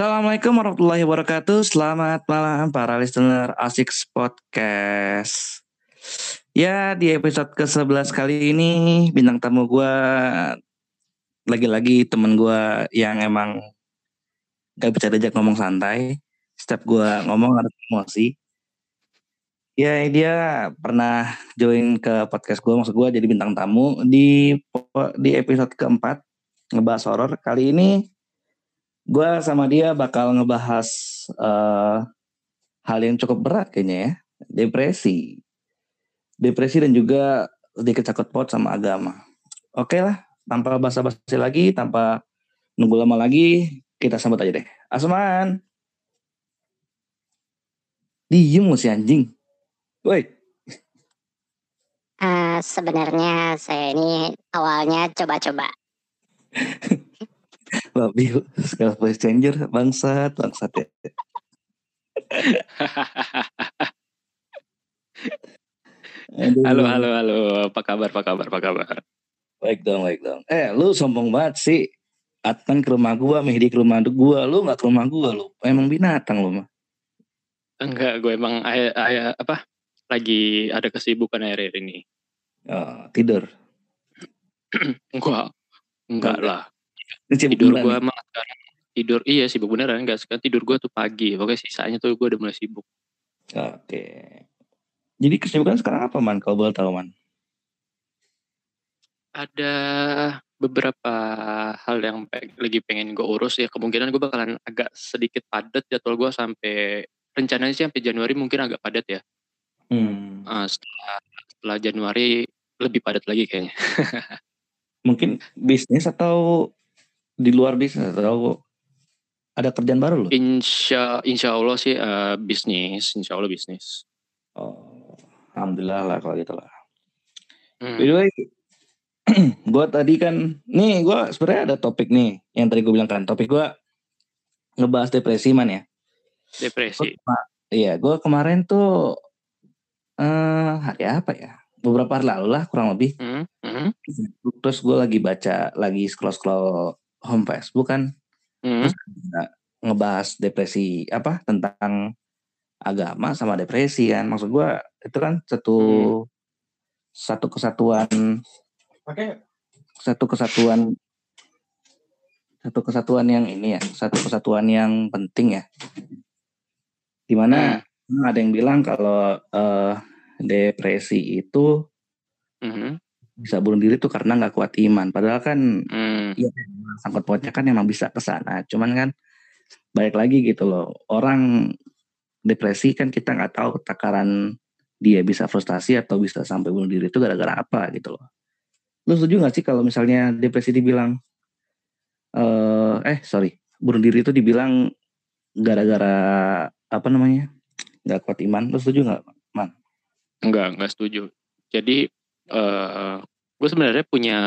Assalamualaikum warahmatullahi wabarakatuh. Selamat malam para listener Asik Podcast. Ya, di episode ke-11 kali ini bintang tamu gue lagi-lagi temen gue yang emang gak bisa diajak ngomong santai. Setiap gue ngomong harus emosi. Ya, dia pernah join ke podcast gue, maksud gue jadi bintang tamu di di episode keempat ngebahas horor. Kali ini gue sama dia bakal ngebahas uh, hal yang cukup berat kayaknya ya, depresi, depresi dan juga sedikit cakut pot sama agama. Oke lah, tanpa basa-basi lagi, tanpa nunggu lama lagi, kita sambut aja deh. Asman, diem si anjing. Woi. Uh, sebenarnya saya ini awalnya coba-coba. Babi, sekarang voice changer, bangsat, bangsat ya. halo, halo, halo. Apa kabar, apa kabar, apa kabar? Baik dong, baik dong. Eh, lu sombong banget sih. Atman ke rumah gua, Mehdi ke rumah gua. Lu gak ke rumah gua, lu. Emang binatang lu mah. Enggak, gue emang ayah, ayah apa lagi ada kesibukan akhir-akhir ini. Oh, tidur. enggak, enggak lah. Tidur gue emang sekarang tidur iya sibuk beneran enggak sekarang tidur gue tuh pagi pokoknya sisanya tuh gue udah mulai sibuk. Oke. Jadi kesibukan sekarang apa man kalau boleh tahu man? Ada beberapa hal yang lagi pengen gue urus ya kemungkinan gue bakalan agak sedikit padat jadwal gue sampai rencananya sih sampai Januari mungkin agak padat ya. Hmm. Uh, setelah, setelah Januari lebih padat lagi kayaknya. Mungkin bisnis atau di luar bisnis atau ada kerjaan baru loh? Insya Insya Allah sih uh, bisnis, Insya Allah bisnis. Oh, alhamdulillah lah kalau gitu lah. Hmm. By the way, gue tadi kan, nih gue sebenarnya ada topik nih yang tadi gue bilang kan, topik gue ngebahas depresi man ya. Depresi. Iya, gue kemarin tuh uh, hari apa ya? Beberapa hari lalu lah kurang lebih. Mm -hmm. Terus gue lagi baca, lagi scroll-scroll home Facebook kan. Mm Terus ngebahas depresi apa tentang agama sama depresi kan. Maksud gue itu kan satu mm. satu kesatuan okay. satu kesatuan satu kesatuan yang ini ya, satu kesatuan yang penting ya. Di mana mm. ada yang bilang kalau uh, depresi itu mm-hmm. Bisa bunuh diri tuh karena nggak kuat iman. Padahal kan mm. ya sangkut pautnya kan emang bisa ke sana. Cuman kan balik lagi gitu loh. Orang depresi kan kita nggak tahu takaran dia bisa frustasi atau bisa sampai bunuh diri itu gara-gara apa gitu loh. Lu setuju gak sih kalau misalnya depresi dibilang uh, eh sorry bunuh diri itu dibilang gara-gara apa namanya nggak kuat iman? Lu setuju nggak, man? Enggak, enggak setuju. Jadi uh, gue sebenarnya punya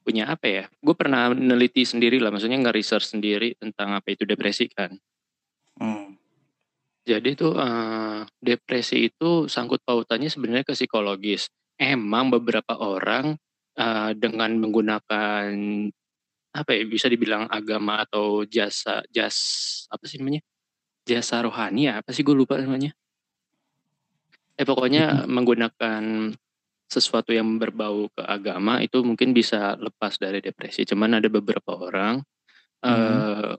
punya apa ya? Gue pernah meneliti sendiri lah, maksudnya nggak research sendiri tentang apa itu depresi kan. Hmm. Jadi tuh uh, depresi itu sangkut pautannya sebenarnya ke psikologis. Emang beberapa orang uh, dengan menggunakan apa ya bisa dibilang agama atau jasa jas apa sih namanya jasa rohani ya apa sih gue lupa namanya eh pokoknya menggunakan sesuatu yang berbau ke agama itu mungkin bisa lepas dari depresi. Cuman ada beberapa orang Hmm. uh,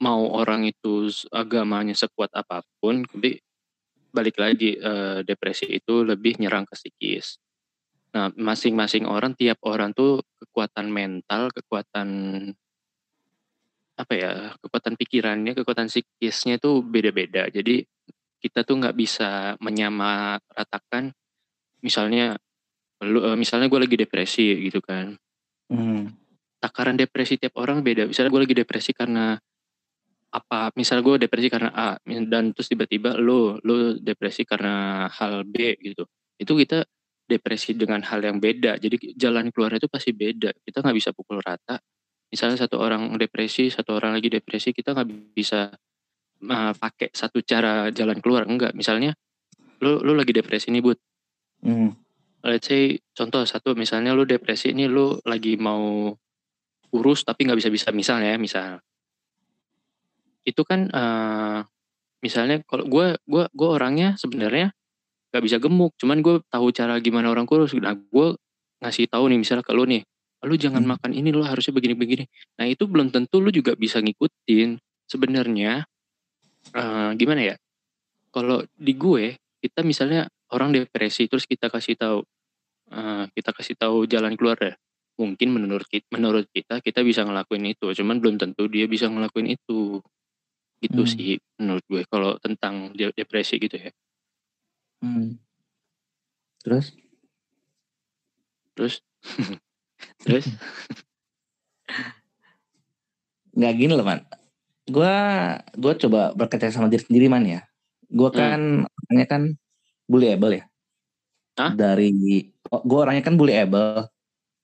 mau orang itu agamanya sekuat apa pun tapi balik lagi uh, depresi itu lebih nyerang ke psikis. Nah masing-masing orang tiap orang tuh kekuatan mental kekuatan apa ya kekuatan pikirannya kekuatan psikisnya itu beda-beda. Jadi kita tuh nggak bisa menyamaratakan misalnya lu uh, misalnya gue lagi depresi gitu kan. Hmm. takaran depresi tiap orang beda. Misalnya gue lagi depresi karena apa? Misalnya gue depresi karena A dan terus tiba-tiba lo lo depresi karena hal B gitu. Itu kita depresi dengan hal yang beda. Jadi jalan keluarnya itu pasti beda. Kita nggak bisa pukul rata. Misalnya satu orang depresi satu orang lagi depresi kita nggak bisa uh, pakai satu cara jalan keluar. Enggak. Misalnya lu lu lagi depresi nih bud. Hmm. Let's say contoh satu misalnya lu depresi ini lu lagi mau urus tapi nggak bisa bisa misalnya ya misal. Itu kan uh, misalnya kalau gue gue gue orangnya sebenarnya gak bisa gemuk cuman gue tahu cara gimana orang kurus. Nah gue ngasih tahu nih misalnya ke lu nih lu jangan hmm. makan ini lu harusnya begini-begini. Nah itu belum tentu lu juga bisa ngikutin sebenarnya uh, gimana ya? Kalau di gue kita misalnya orang depresi terus kita kasih tahu uh, kita kasih tahu jalan keluar ya. Mungkin menurut kita, menurut kita kita bisa ngelakuin itu cuman belum tentu dia bisa ngelakuin itu. Gitu hmm. sih menurut gue kalau tentang depresi gitu ya. Hmm. terus? Terus? Terus? Nggak gini loh man. Gue gue coba berkaca sama diri sendiri man ya. Gue kan hmm. orangnya kan bullyable ya? Hah? dari oh, gue orangnya kan bullyable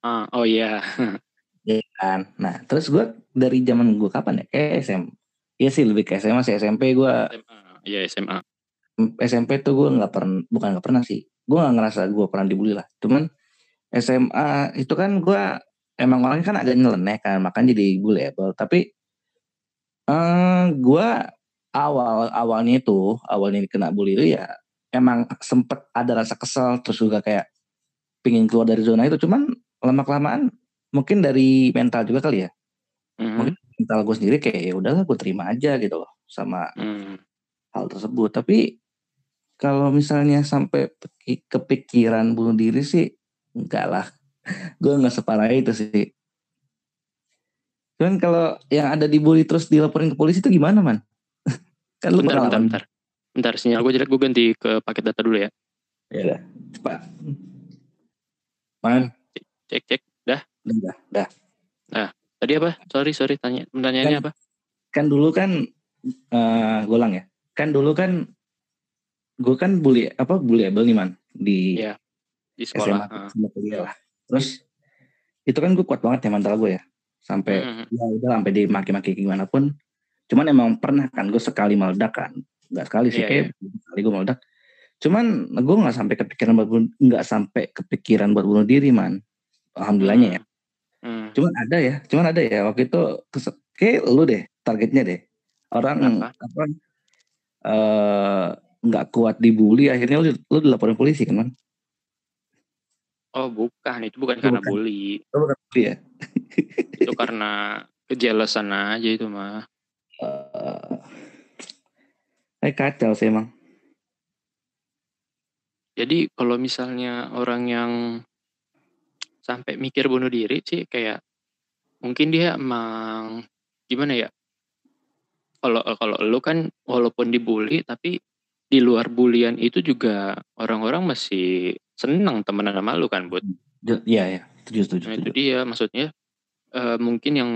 ah oh iya. Yeah. kan? Nah terus gue dari zaman gue kapan ya? Kayak SM Iya sih lebih ke SMA sih. SMP gue Iya SMA SMP tuh gue nggak pernah bukan nggak pernah sih. Gue nggak ngerasa gue pernah dibully lah. Cuman SMA itu kan gue emang orangnya kan agak nyeleneh kan makanya jadi bullyable tapi uh, eh, gue awal awalnya itu awalnya kena bully itu ya emang sempet ada rasa kesel terus juga kayak pingin keluar dari zona itu. Cuman lama kelamaan mungkin dari mental juga kali ya. Mm-hmm. mungkin mental gue sendiri kayak ya udahlah gue terima aja gitu loh sama mm. hal tersebut. Tapi kalau misalnya sampai kepikiran bunuh diri sih enggak lah. Gue nggak separah itu sih. Cuman kalau yang ada dibully terus dilaporin ke polisi itu gimana man? Kan lu bentar, bentar, bentar. Bentar, sinyal gue jelek, gue ganti ke paket data dulu ya. Ya udah, cepat. Man. Cek, cek, dah. Dah, dah. Nah, tadi apa? Sorry, sorry, tanya. Pertanyaannya kan, apa? Kan dulu kan, uh, golang ya. Kan dulu kan, gue kan bully, apa, bullyable nih man. Di, ya, di sekolah. SMA, sama kuliah lah. Terus, itu kan gue kuat banget ya mental gue ya. Sampai, hmm. ya udah sampai dimaki-maki gimana pun, Cuman emang pernah kan gue sekali meledak kan. Nggak sekali sih, yeah, kayak yeah. sekali gue meledak. Cuman gue nggak sampai kepikiran buat nggak sampai kepikiran buat bunuh diri man. Alhamdulillahnya ya. Hmm. Cuman ada ya, cuman ada ya waktu itu kayak lu deh targetnya deh. Orang apa, uh, nggak kuat dibully akhirnya lu, lu dilaporin polisi kan man? Oh bukan, itu bukan itu karena bukan. bully. Oh, bukan bully ya? itu karena kejelasan aja itu mah uh, eh kacau sih emang. Jadi kalau misalnya orang yang sampai mikir bunuh diri sih kayak mungkin dia emang gimana ya? Kalau kalau lu kan walaupun dibully tapi di luar bulian itu juga orang-orang masih senang temenan sama lu kan, buat Iya ya, setuju setuju. Nah, itu dia maksudnya uh, mungkin yang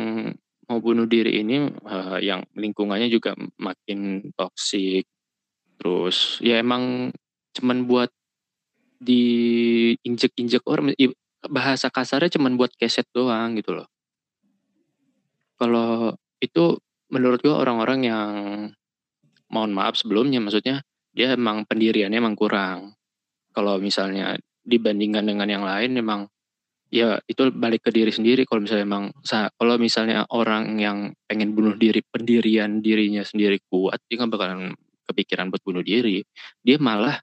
mau bunuh diri ini uh, yang lingkungannya juga makin toksik terus ya emang cuman buat diinjek-injek orang bahasa kasarnya cuman buat keset doang gitu loh. Kalau itu menurut gua orang-orang yang mohon maaf sebelumnya maksudnya dia emang pendiriannya emang kurang. Kalau misalnya dibandingkan dengan yang lain emang ya itu balik ke diri sendiri kalau misalnya emang kalau misalnya orang yang pengen bunuh diri pendirian dirinya sendiri kuat dia nggak bakalan kepikiran buat bunuh diri. Dia malah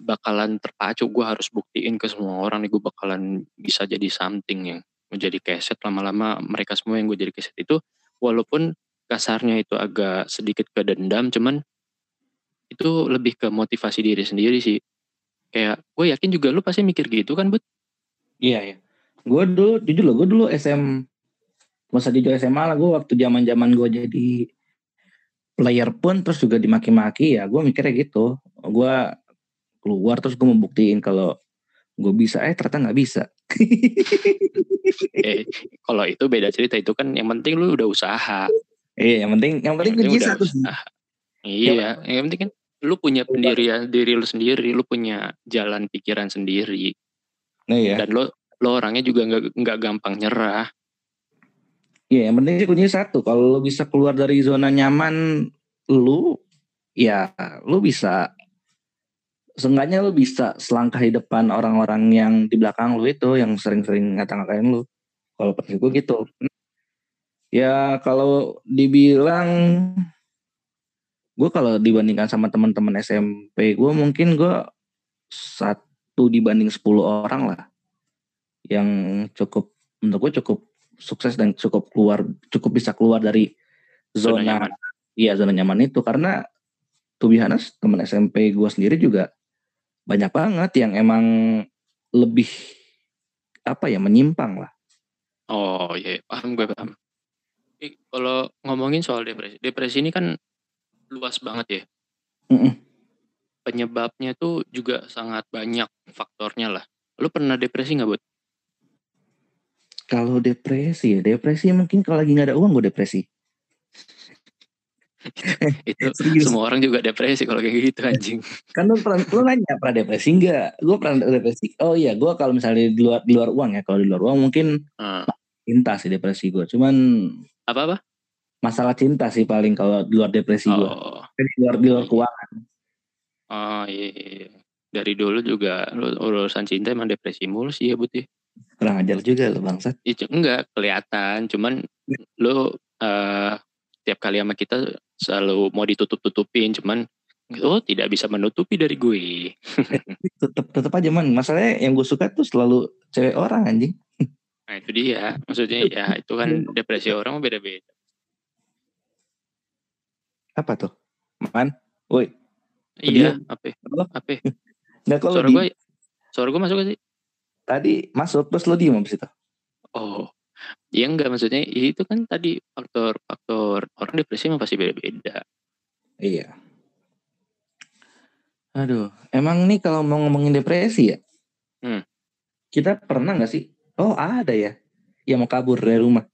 bakalan terpacu gue harus buktiin ke semua orang nih gue bakalan bisa jadi something yang menjadi keset. Lama-lama mereka semua yang gue jadi keset itu walaupun kasarnya itu agak sedikit ke dendam cuman itu lebih ke motivasi diri sendiri sih. Kayak gue yakin juga lu pasti mikir gitu kan but iya iya gue dulu jujur loh gue dulu SM masa jujur SMA lah gue waktu zaman zaman gue jadi player pun terus juga dimaki-maki ya gue mikirnya gitu. Gue keluar terus gue membuktiin kalau gue bisa. Eh ternyata nggak bisa. Eh kalau itu beda cerita. Itu kan yang penting lu udah usaha. Iya yang penting yang penting kunci satu iya yang penting kan lu punya pendirian diri lu sendiri lu punya jalan pikiran sendiri. Nah, iya. dan lu lo orangnya juga nggak nggak gampang nyerah. Iya, yang penting sih kuncinya satu. Kalau lo bisa keluar dari zona nyaman lu, ya lo bisa seenggaknya lo bisa selangkah di depan orang-orang yang di belakang lu itu yang sering-sering ngata-ngatain lu. Kalau gue gitu. Ya kalau dibilang gue kalau dibandingkan sama teman-teman SMP gue mungkin gue satu dibanding 10 orang lah yang cukup menurut gue cukup sukses dan cukup keluar cukup bisa keluar dari Zona zona nyaman. iya zona nyaman itu karena to be honest teman SMP gue sendiri juga banyak banget yang emang lebih apa ya menyimpang lah Oh iya, paham gue paham. Kalau ngomongin soal depresi, depresi ini kan luas banget ya. Mm-mm. Penyebabnya tuh juga sangat banyak faktornya lah. Lu pernah depresi nggak, Bud? Kalau depresi ya depresi mungkin kalau lagi nggak ada uang gue depresi Itu Serius. semua orang juga depresi kalau kayak gitu anjing. kan lu pernah lu nanya pernah depresi enggak gue pernah depresi oh iya gue kalau misalnya di luar di luar uang ya kalau di luar uang mungkin Nah, cinta sih depresi gue cuman apa-apa? masalah cinta sih paling kalau di luar depresi gue Oh, di luar di luar keuangan oh iya, iya, iya. Dari dulu juga urusan cinta emang depresi mulu sih ya, Bud ya. Kurang ajar juga lo bangsat Itu enggak kelihatan, cuman lu eh tiap kali sama kita selalu mau ditutup-tutupin, cuman oh tidak bisa menutupi dari gue. tetep tetep aja man masalahnya yang gue suka tuh selalu cewek orang anjing Nah itu dia, maksudnya ya itu kan depresi orang beda-beda. apa tuh man woi Iya, apa? Apa? Apa? nggak kalau Suara di- gue, suara gue masuk gak sih? Tadi masuk terus lo diem abis itu Oh, iya enggak maksudnya ya itu kan tadi faktor-faktor orang depresi mah pasti beda-beda. iya aduh emang nih kalau mau ngomongin depresi ya Hmm. kita pernah nggak sih oh ada ya yang mau kabur dari rumah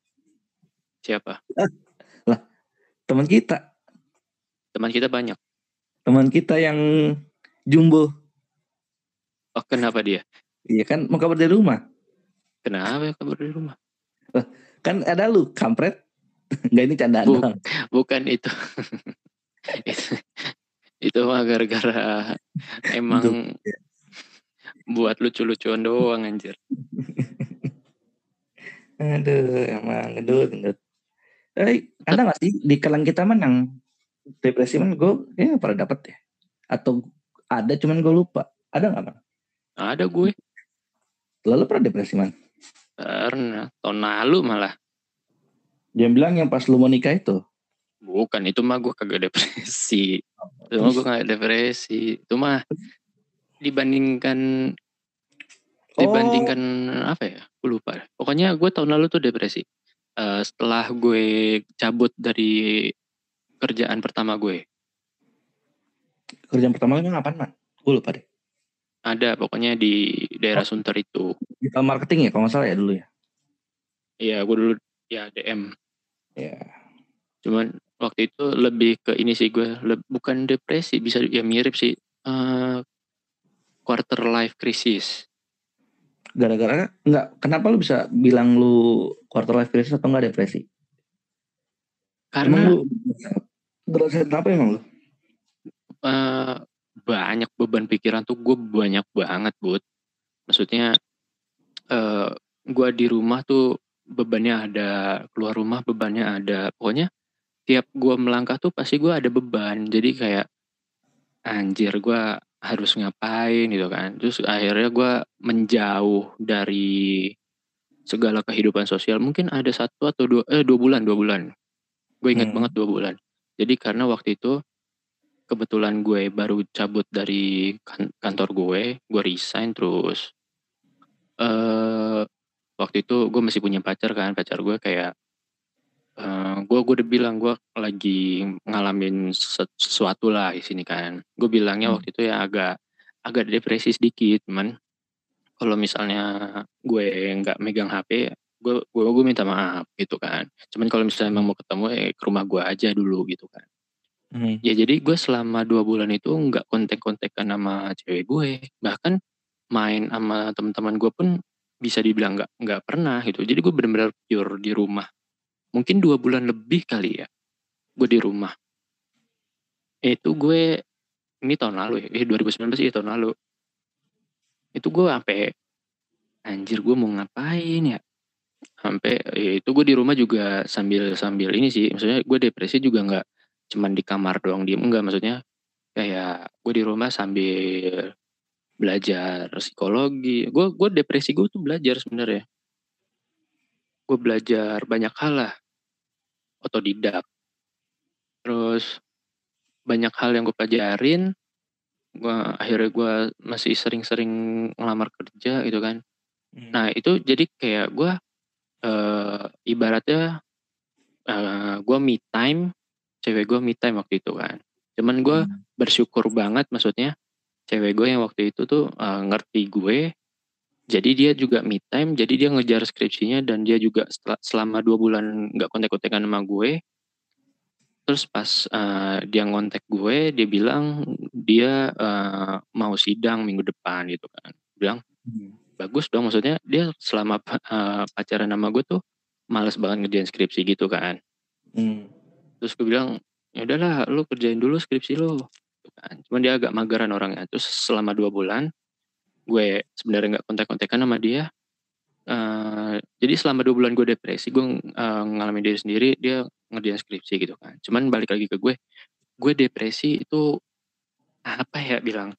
Siapa? teman kita Teman kita banyak. teman kita yang jumbo Oh kenapa dia? Iya kan? Mau kabur dari rumah? Kenapa ya kabur dari rumah? kan ada lu kampret. Nggak ini candaan Bu- doang. Bukan itu. itu, itu mah gara-gara emang buat lucu-lucuan doang anjir. aduh emang gendut gendut. Eh ada nggak sih di kalangan kita man yang depresi man gue kayaknya pernah dapet ya? Atau ada cuman gue lupa. Ada nggak man Ada gue lalu pernah depresi man karena tahun lalu malah. dia bilang yang pas lu mau nikah itu Bukan itu mah gue kagak depresi. Itu mah gue kagak depresi. Itu mah dibandingkan dibandingkan apa ya? Gue lupa. Pokoknya gue tahun lalu tuh depresi. Eh, setelah gue cabut dari kerjaan pertama gue, kerjaan pertama lu ngapain man gue lupa deh ada pokoknya di daerah Sunter itu. digital marketing ya kalau nggak salah ya dulu ya Iya, gue dulu ya DM. ya Cuman waktu itu lebih ke ini sih gue leb- bukan depresi bisa ya mirip sih eh, quarter life crisis. gara-gara nggak kenapa lu bisa bilang lu quarter life crisis atau enggak depresi Karena emang lu ngerasain apa emang lu eh, banyak beban pikiran tuh gue banyak banget bud. Maksudnya eh gue di rumah tuh bebannya ada keluar rumah bebannya ada. Pokoknya tiap gue melangkah tuh pasti gue ada beban. Jadi kayak anjir gue harus ngapain gitu kan. Terus akhirnya gue menjauh dari segala kehidupan sosial. Mungkin ada satu atau dua eh dua bulan dua bulan. Gue ingat Hmm. banget dua bulan. Jadi karena waktu itu kebetulan gue baru cabut dari kan- kantor gue, gue resign terus. eh waktu itu gue masih punya pacar kan, pacar gue kayak eh gue gue udah bilang gue lagi ngalamin ses- sesuatu lah di sini kan. Gue bilangnya Hmm. waktu itu ya agak agak depresi sedikit, man. Kalau misalnya gue nggak megang HP, gue gue gue minta maaf gitu kan. Cuman kalau misalnya emang mau ketemu, eh ke rumah gue aja dulu gitu kan. Hmm. Ya jadi gue selama dua bulan itu nggak kontek-kontekan sama cewek gue. Bahkan main sama teman-teman gue pun bisa dibilang nggak nggak pernah gitu. Jadi gue benar-benar pure di rumah. Mungkin dua bulan lebih kali ya. Gue di rumah. Itu gue ini tahun lalu ya. Eh 2019 iya tahun lalu. Itu gue sampai anjir gue mau ngapain ya. Sampai ya itu gue di rumah juga sambil sambil ini sih. Maksudnya gue depresi juga nggak cuman di kamar doang diem enggak maksudnya kayak gue di rumah sambil belajar psikologi. Gue gue depresi gue tuh belajar sebenarnya. Gue belajar banyak hal lah. Otodidak. Terus banyak hal yang gue pelajarin. Gue akhirnya gue masih sering-sering ngelamar kerja gitu kan. Hmm. nah itu jadi kayak gue uh, ibaratnya uh, eh, gue me time cewek gue me time waktu itu kan cuman gue hmm. bersyukur banget maksudnya cewek gue yang waktu itu tuh uh, ngerti gue jadi dia juga me time jadi dia ngejar skripsinya dan dia juga setelah, selama dua bulan nggak kontak-kontakan sama gue terus pas uh, dia ngontek gue dia bilang dia uh, mau sidang minggu depan gitu kan bilang hmm. bagus dong maksudnya dia selama uh, pacaran sama gue tuh males banget ngerjain skripsi gitu kan hmm. Terus gue bilang ya udahlah lu kerjain dulu skripsi lu gitu kan cuman dia agak mageran orangnya terus selama dua bulan gue sebenarnya nggak kontak-kontakan sama dia Uh, jadi selama dua bulan gue depresi, gue uh, ngalamin diri sendiri, dia ngerjain skripsi gitu kan. Cuman balik lagi ke gue, gue depresi itu apa ya bilang?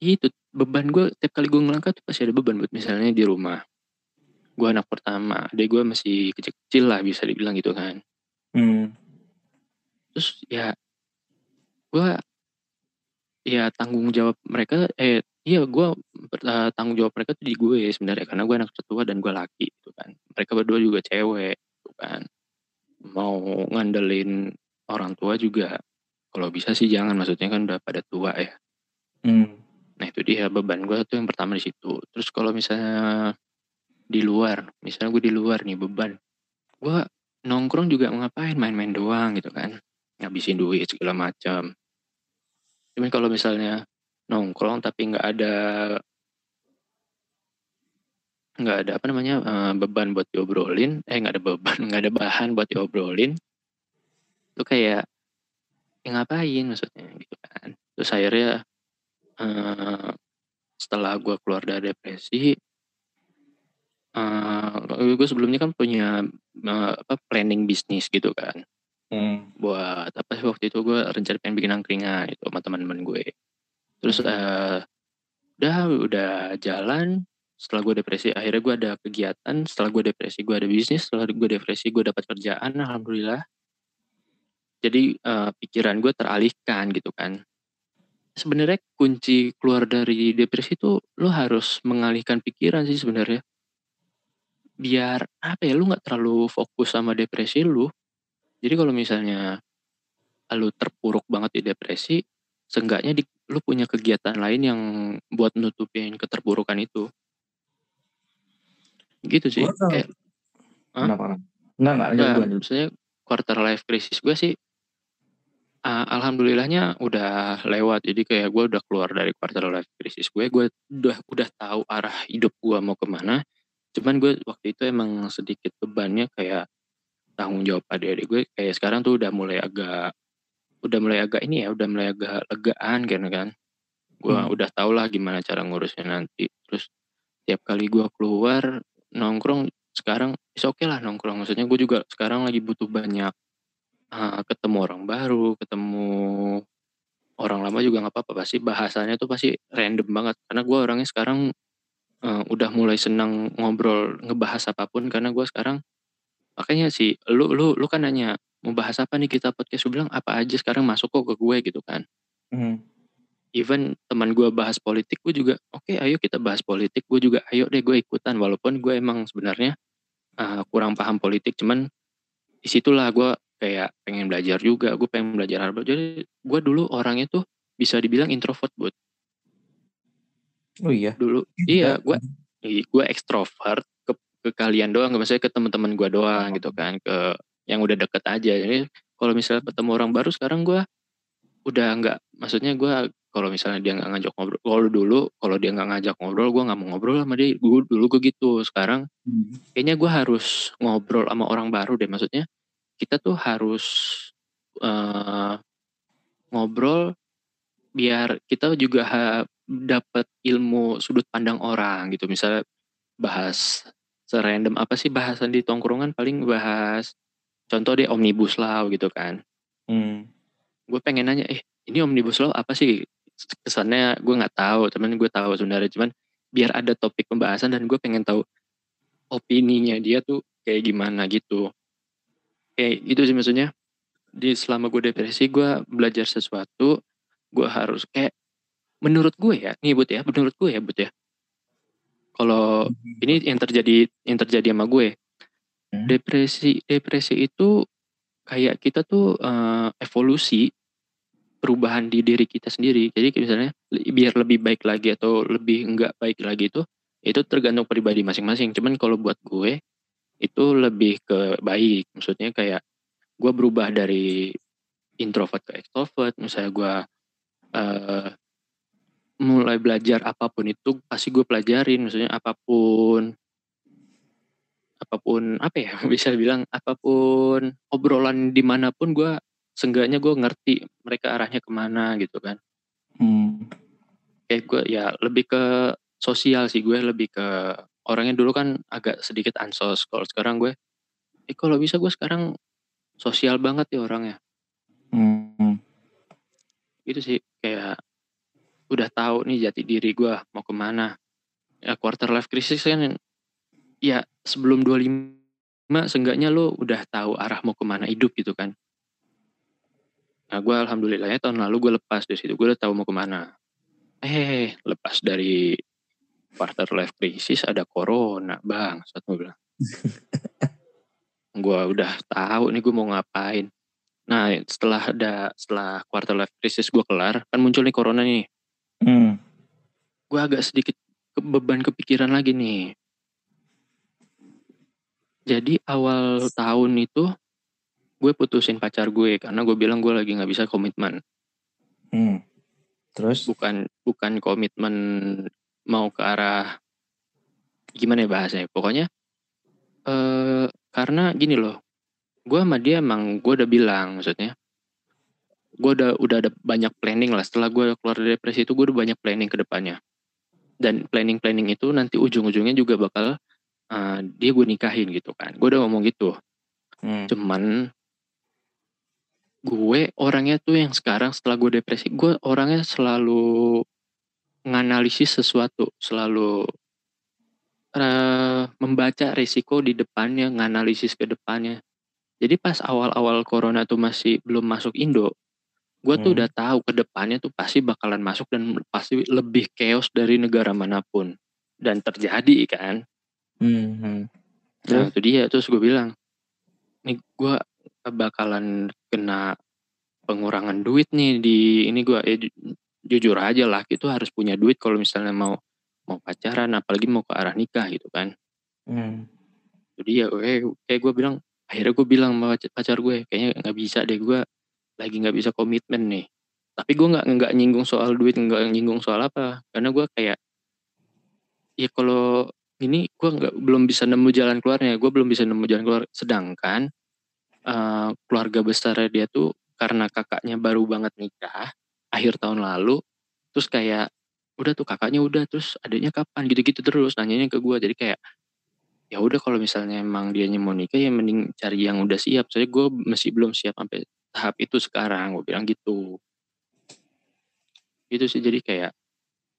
Itu beban gue tiap kali gue ngelangkah tuh pasti ada beban buat misalnya di rumah. Gue anak pertama, adek gue masih kecil-kecil lah bisa dibilang gitu kan. Hmm. Terus ya gue ya tanggung jawab mereka eh Iya, gue uh, tanggung jawab mereka tuh di gue sebenarnya karena gue anak tertua dan gue laki gitu kan. Mereka berdua juga cewek gitu kan. Mau ngandelin orang tua juga kalau bisa sih jangan maksudnya kan udah pada tua ya. Hmm. Nah itu dia beban gue tuh yang pertama di situ. Terus kalau misalnya di luar, misalnya gue di luar nih beban, gue nongkrong juga ngapain main-main doang gitu kan, ngabisin duit segala macam. Cuman kalau misalnya nongkrong tapi nggak ada nggak ada apa namanya uh, beban buat diobrolin eh nggak ada beban nggak ada bahan buat diobrolin itu kayak ya ngapain maksudnya? Gitu kan. Terus akhirnya uh, setelah gue keluar dari depresi uh, gue sebelumnya kan punya uh, apa planning bisnis gitu kan hmm. buat apa sih waktu itu gue rencana pengen bikin angkringan itu sama teman-teman gue Terus uh, udah udah jalan, setelah gue depresi akhirnya gue ada kegiatan, setelah gue depresi gue ada bisnis, setelah gue depresi gue dapat kerjaan alhamdulillah. Jadi uh, pikiran gue teralihkan gitu kan. Sebenarnya kunci keluar dari depresi itu lo harus mengalihkan pikiran sih sebenarnya. Biar apa ya lu nggak terlalu fokus sama depresi lu. Jadi kalau misalnya lu terpuruk banget di depresi, seenggaknya di lu punya kegiatan lain yang buat nutupin keterburukan itu. Gitu sih. Gua kayak, Kenapa? Enggak, enggak, enggak, Maksudnya quarter life crisis gue sih uh, alhamdulillahnya udah lewat. Jadi kayak gue udah keluar dari quarter life crisis gue. Gue udah udah tahu arah hidup gue mau ke mana. Cuman gue waktu itu emang sedikit bebannya kayak tanggung jawab adik-adik gue. Kayak sekarang tuh udah mulai agak udah mulai agak ini ya, udah mulai agak legaan kan kan. Gue hmm. udah tau lah gimana cara ngurusnya nanti. Terus tiap kali gue keluar nongkrong sekarang is oke okay lah nongkrong. Maksudnya gue juga sekarang lagi butuh banyak uh, ketemu orang baru, ketemu orang lama juga nggak apa-apa. Pasti bahasanya tuh pasti random banget. Karena gue orangnya sekarang uh, udah mulai senang ngobrol ngebahas apa pun karena gue sekarang makanya sih lu lu lu kan nanya mau bahas apa nih kita podcast? Gue bilang apa aja sekarang masuk kok ke gue gitu kan. Hmm. even teman gue bahas politik gue juga oke okay, ayo kita bahas politik. Gue juga ayo deh gue ikutan. Walaupun gue emang sebenarnya uh, kurang paham politik cuman di situlah gue kayak pengen belajar juga gue pengen belajar apa jadi gue dulu orangnya tuh bisa dibilang introvert buat oh iya? Dulu iya gue gue ekstrovert ke, ke kalian doang maksudnya ke teman-teman gue doang gitu kan ke yang udah deket aja. Jadi kalau misalnya ketemu orang baru sekarang gue udah nggak maksudnya gue kalau misalnya dia nggak ngajak ngobrol kalau dulu kalau dia nggak ngajak ngobrol gue nggak mau ngobrol sama dia. Gue dulu gue gitu sekarang hmm. kayaknya gue harus ngobrol sama orang baru deh. Maksudnya kita tuh harus uh, ngobrol biar kita juga dapat ilmu sudut pandang orang gitu. Misalnya bahas serandom apa sih bahasan di tongkrongan? Paling bahas contoh deh omnibus law gitu kan. Hmm. gue pengen nanya eh ini omnibus law apa sih? Kesannya gue nggak tahu temen gue tahu sebenarnya. Cuman biar ada topik pembahasan dan gue pengen tahu opininya dia tuh kayak gimana gitu. Kayak gitu sih maksudnya. Di selama gue depresi gue belajar sesuatu gue harus kayak menurut gue ya nih but ya menurut gue ya but ya kalau ini yang terjadi yang terjadi sama gue. Hmm. depresi depresi itu kayak kita tuh eh, evolusi perubahan di diri kita sendiri. Jadi misalnya biar lebih baik lagi atau lebih enggak baik lagi itu itu tergantung pribadi masing-masing. Cuman kalau buat gue itu lebih ke baik. Maksudnya kayak gue berubah dari introvert ke extrovert. Misalnya gue eh, mulai belajar apa pun itu pasti gue pelajarin maksudnya apa pun apa pun apa ya bisa bilang apa pun obrolan di mana pun gue seenggaknya gue ngerti mereka arahnya ke mana gitu kan Hmm. kayak gue ya lebih ke sosial sih gue lebih ke orangnya dulu kan agak sedikit ansos kalau sekarang gue eh kalau bisa gue sekarang sosial banget ya orangnya Hmm. gitu sih kayak udah tahu nih jati diri gue mau ke mana. Ya quarter life crisis kan ya sebelum 25 seenggaknya lo udah tahu arah mau ke mana hidup gitu kan. Nah gue alhamdulillahnya tahun lalu gue lepas dari situ gue udah tahu mau ke mana. Eh lepas dari quarter life crisis ada corona bang satu bilang. Gue udah tahu nih gue mau ngapain. Nah setelah ada setelah quarter life crisis gue kelar kan muncul nih corona nih Hmm. gue agak sedikit beban kepikiran lagi nih. Jadi awal tahun itu gue putusin pacar gue karena gue bilang gue lagi nggak bisa komitmen. Hmm. Terus? Bukan bukan komitmen mau ke arah gimana ya bahasanya. Pokoknya eh karena gini loh, gue sama dia emang gue udah bilang maksudnya gue udah udah ada banyak planning lah. Setelah gue keluar dari depresi itu gue udah banyak planning ke depannya. Dan planning planning itu nanti ujung-ujungnya juga bakal uh, dia gue nikahin gitu kan. Gue udah ngomong gitu. Hmm. cuman gue orangnya tuh yang sekarang setelah gue depresi gue orangnya selalu nganalisis sesuatu selalu eh, membaca risiko di depannya nganalisis ke depannya. Jadi pas awal-awal corona tuh masih belum masuk Indo gue tuh Hmm. udah tahu ke depannya tuh pasti bakalan masuk dan pasti lebih chaos dari negara mana pun dan terjadi kan Hmm. hmm. Nah itu dia terus gue bilang, nih gue bakalan kena pengurangan duit nih di ini gue eh, ju- jujur aja lah itu harus punya duit kalau misalnya mau mau pacaran apalagi mau ke arah nikah gitu kan. Hmm. Jadi ya eh, kayak gue bilang akhirnya gue bilang sama pac- pacar gue kayaknya nggak bisa deh gue lagi nggak bisa komitmen nih. Tapi gue nggak nggak nyinggung soal duit nggak nyinggung soal apa. Karena gue kayak ya kalau ini gue nggak belum bisa nemu jalan keluarnya. Gue belum bisa nemu jalan keluar. Sedangkan eh, keluarga besarnya dia tuh karena kakaknya baru banget nikah akhir tahun lalu terus kayak udah tuh kakaknya udah terus adiknya kapan? Gitu-gitu terus nanyanya ke gue jadi kayak ya udah kalau misalnya emang dia mau nikah ya mending cari yang udah siap. Soalnya gue masih belum siap sampai tahap itu sekarang gue bilang gitu gitu sih jadi kayak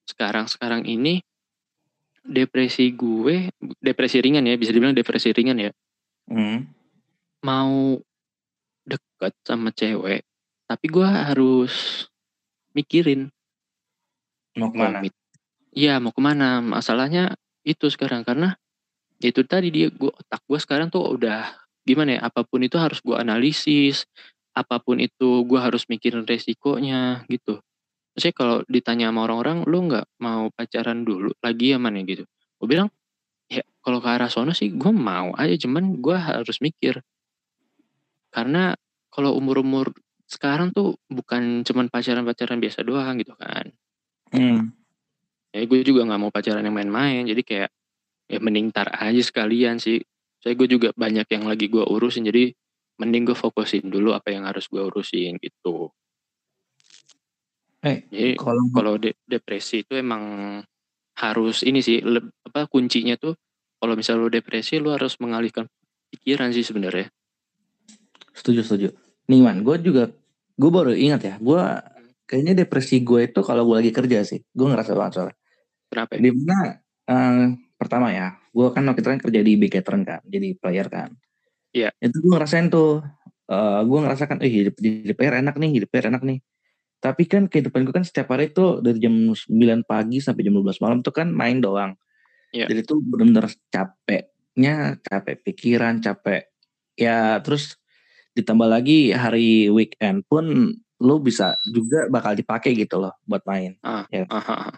sekarang sekarang ini depresi gue depresi ringan ya bisa dibilang depresi ringan ya Hmm. mau deket sama cewek tapi gue harus mikirin Mau ke mana? iya mau ke mana masalahnya itu sekarang karena itu tadi dia gue otak gue sekarang tuh udah gimana ya apa pun itu harus gue analisis apa pun itu gue harus mikirin resikonya gitu. Maksudnya kalau ditanya sama orang-orang lu nggak mau pacaran dulu lagi ya mana gitu. Gue bilang ya kalau ke arah sono sih gue mau aja cuman gue harus mikir. Karena kalau umur-umur sekarang tuh bukan cuman pacaran-pacaran biasa doang gitu kan. Hmm. ya gue juga nggak mau pacaran yang main-main jadi kayak ya mending tar aja sekalian sih. Saya gue juga banyak yang lagi gue urusin jadi mending gue fokusin dulu apa yang harus gue urusin gitu Eh, jadi kalau kalau de- depresi itu emang harus ini sih leb- apa kuncinya tuh kalau misalnya lo depresi lo harus mengalihkan pikiran sih sebenarnya setuju setuju. nih man, gue juga gue baru ingat ya, gue kayaknya depresi gue itu kalau gue lagi kerja sih, gue ngerasa banget soalnya. Kenapa? ya? Di mana eh, pertama ya, gue kan waktu itu kan kerja di Big Catron kan, jadi player kan. Iya. Itu gue ngerasain tuh, eh gue ngerasakan, eh hidup jadi player enak nih, hidup player enak nih. Tapi kan kehidupan gue kan setiap hari tuh dari jam 9 pagi sampai jam 12 malam tuh kan main doang. Iya. Jadi tuh bener-bener capeknya, capek pikiran, capek ya terus ditambah lagi hari weekend pun lu bisa juga bakal dipakai gitu loh buat main. Aha, aha.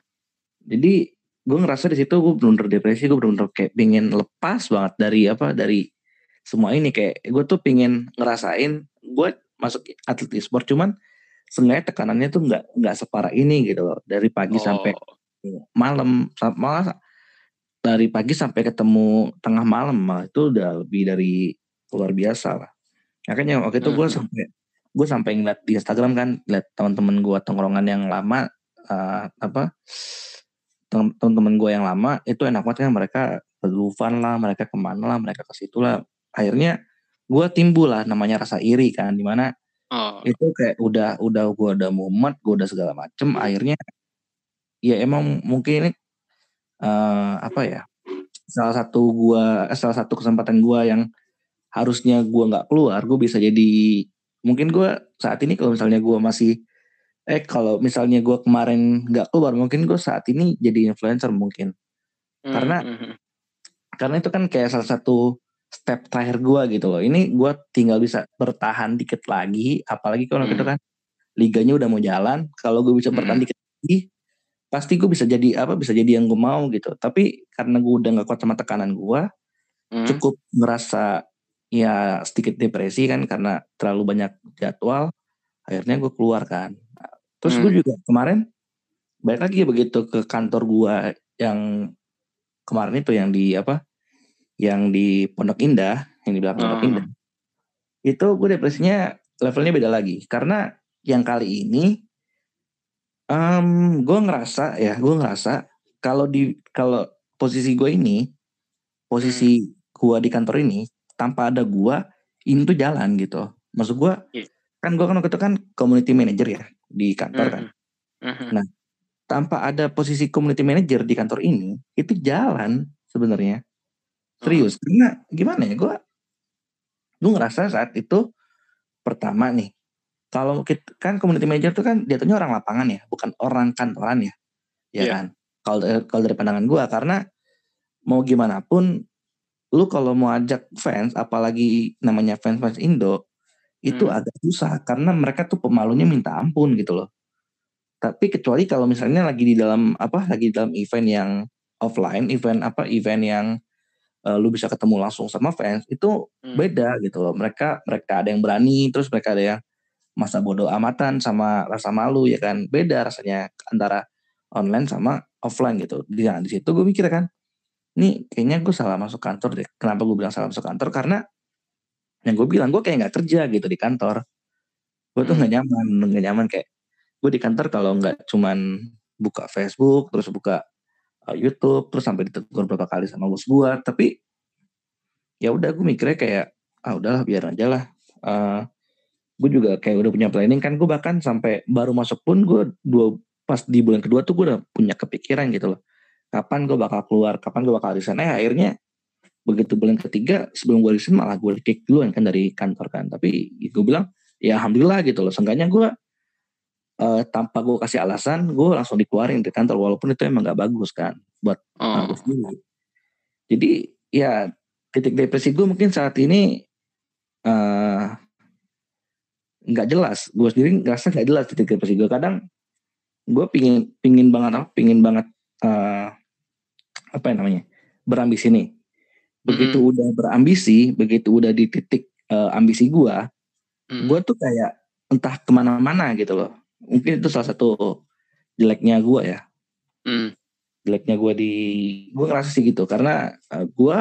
Jadi gue ngerasa di situ gue bener-bener depresi, gue bener-bener kayak pengen lepas banget dari apa dari semua ini kayak gue tuh pengen ngerasain gue masuk atlet e-sport cuman seenggaknya tekanannya tuh nggak nggak separah ini gitu loh. Dari pagi sampai Oh, malam sa- malah dari pagi sampai ketemu tengah malam malah itu udah lebih dari luar biasa lah. Makanya waktu itu gue Mhm. sampai gue sampai ngeliat di Instagram kan lihat teman-teman gue tongkrongan yang lama eh, apa tem- teman-teman gue yang lama itu enak banget kan mereka ke Dufan lah mereka ke mana lah mereka ke situ lah akhirnya gue timbul lah namanya rasa iri kan di mana oh, itu kayak udah udah gue udah mumet gue udah segala macem akhirnya ya emang mungkin ini eh, apa ya salah satu gua eh, salah satu kesempatan gua yang harusnya gua nggak keluar gue bisa jadi mungkin gua saat ini kalau misalnya gua masih eh kalau misalnya gua kemarin nggak keluar mungkin gue saat ini jadi influencer mungkin karena- mhm. karena itu kan kayak salah satu step terakhir gua gitu loh ini gua tinggal bisa bertahan dikit lagi apalagi kalau Hmm. gitu kan liganya udah mau jalan kalau gue bisa bertahan Hmm. dikit lagi pasti gue bisa jadi apa bisa jadi yang gue mau gitu tapi karena gue udah gak kuat sama tekanan gue Mhm. cukup ngerasa ya sedikit depresi kan karena terlalu banyak jadwal akhirnya gue keluar kan terus Hmm. gue juga kemarin balik lagi begitu ke kantor gue yang kemarin itu yang di apa yang di Pondok Indah yang di belakang Pondok Ah. Indah itu gue depresinya levelnya beda lagi karena yang kali ini em gue ngerasa ya gue ngerasa kalau di kalau posisi gue ini posisi gue di kantor ini tanpa ada gue ini tuh jalan gitu maksud gue Iya. kan gue kan waktu itu kan community manager ya di kantor kan Mhm. Nah, tanpa ada posisi community manager di kantor ini itu jalan sebenarnya serius karena gimana ya gue gue ngerasa saat itu pertama nih kalau kita, kan community manager itu kan jatuhnya orang lapangan ya bukan orang kantoran ya ya Iya. kan kalau dari- kalau dari pandangan gue karena mau gimana pun lu kalau mau ajak fans apalagi namanya fans fans Indo itu Hmm. agak susah karena mereka tuh pemalunya minta ampun gitu loh tapi kecuali kalau misalnya lagi di dalam apa lagi di dalam event yang offline event apa event yang eh, lu bisa ketemu langsung sama fans itu Hmm. beda gitu loh. Mereka mereka ada yang berani terus mereka ada yang masa bodoh amatan sama rasa malu ya kan? Beda rasanya antara online sama offline gitu. Di, nah, di situ gue mikir kan nih kayaknya gue salah masuk kantor deh. Kenapa gue bilang salah masuk kantor? Karena yang gue bilang gue kayak nggak kerja gitu di kantor. Gue tuh Hmm. nggak nyaman nggak nyaman kayak gue di kantor kalau nggak cuman buka Facebook terus buka uh, YouTube terus sampai ditegur berapa kali sama bos gue tapi ya udah gue mikirnya kayak ah udahlah biar aja lah. Eh, gue juga kayak udah punya planning kan. Gue bahkan sampai baru masuk pun gue dua pas di bulan kedua tuh gue udah punya kepikiran gitu loh. Kapan gue bakal keluar kapan gue bakal resign. Eh akhirnya begitu bulan ketiga sebelum gue resign malah gue kick duluan kan dari kantor kan. Tapi gue bilang ya alhamdulillah gitu loh. Seenggaknya gue eh, tanpa gue kasih alasan gue langsung dikeluarin dari kantor walaupun itu emang gak bagus kan buat Oh, sendiri. Jadi ya titik depresi gue mungkin saat ini eh, nggak jelas. Gue sendiri ngerasa nggak jelas titik depresi gue. Kadang gue pingin pingin banget apa? Pingin banget eh, apa ya namanya berambisi nih. Begitu udah berambisi, begitu udah di titik eh, ambisi gue, hmm. gue tuh kayak entah ke mana-mana gitu loh. Mungkin itu salah satu jeleknya gue ya. Hmm. jeleknya gue di gue ngerasa sih gitu. Karena gue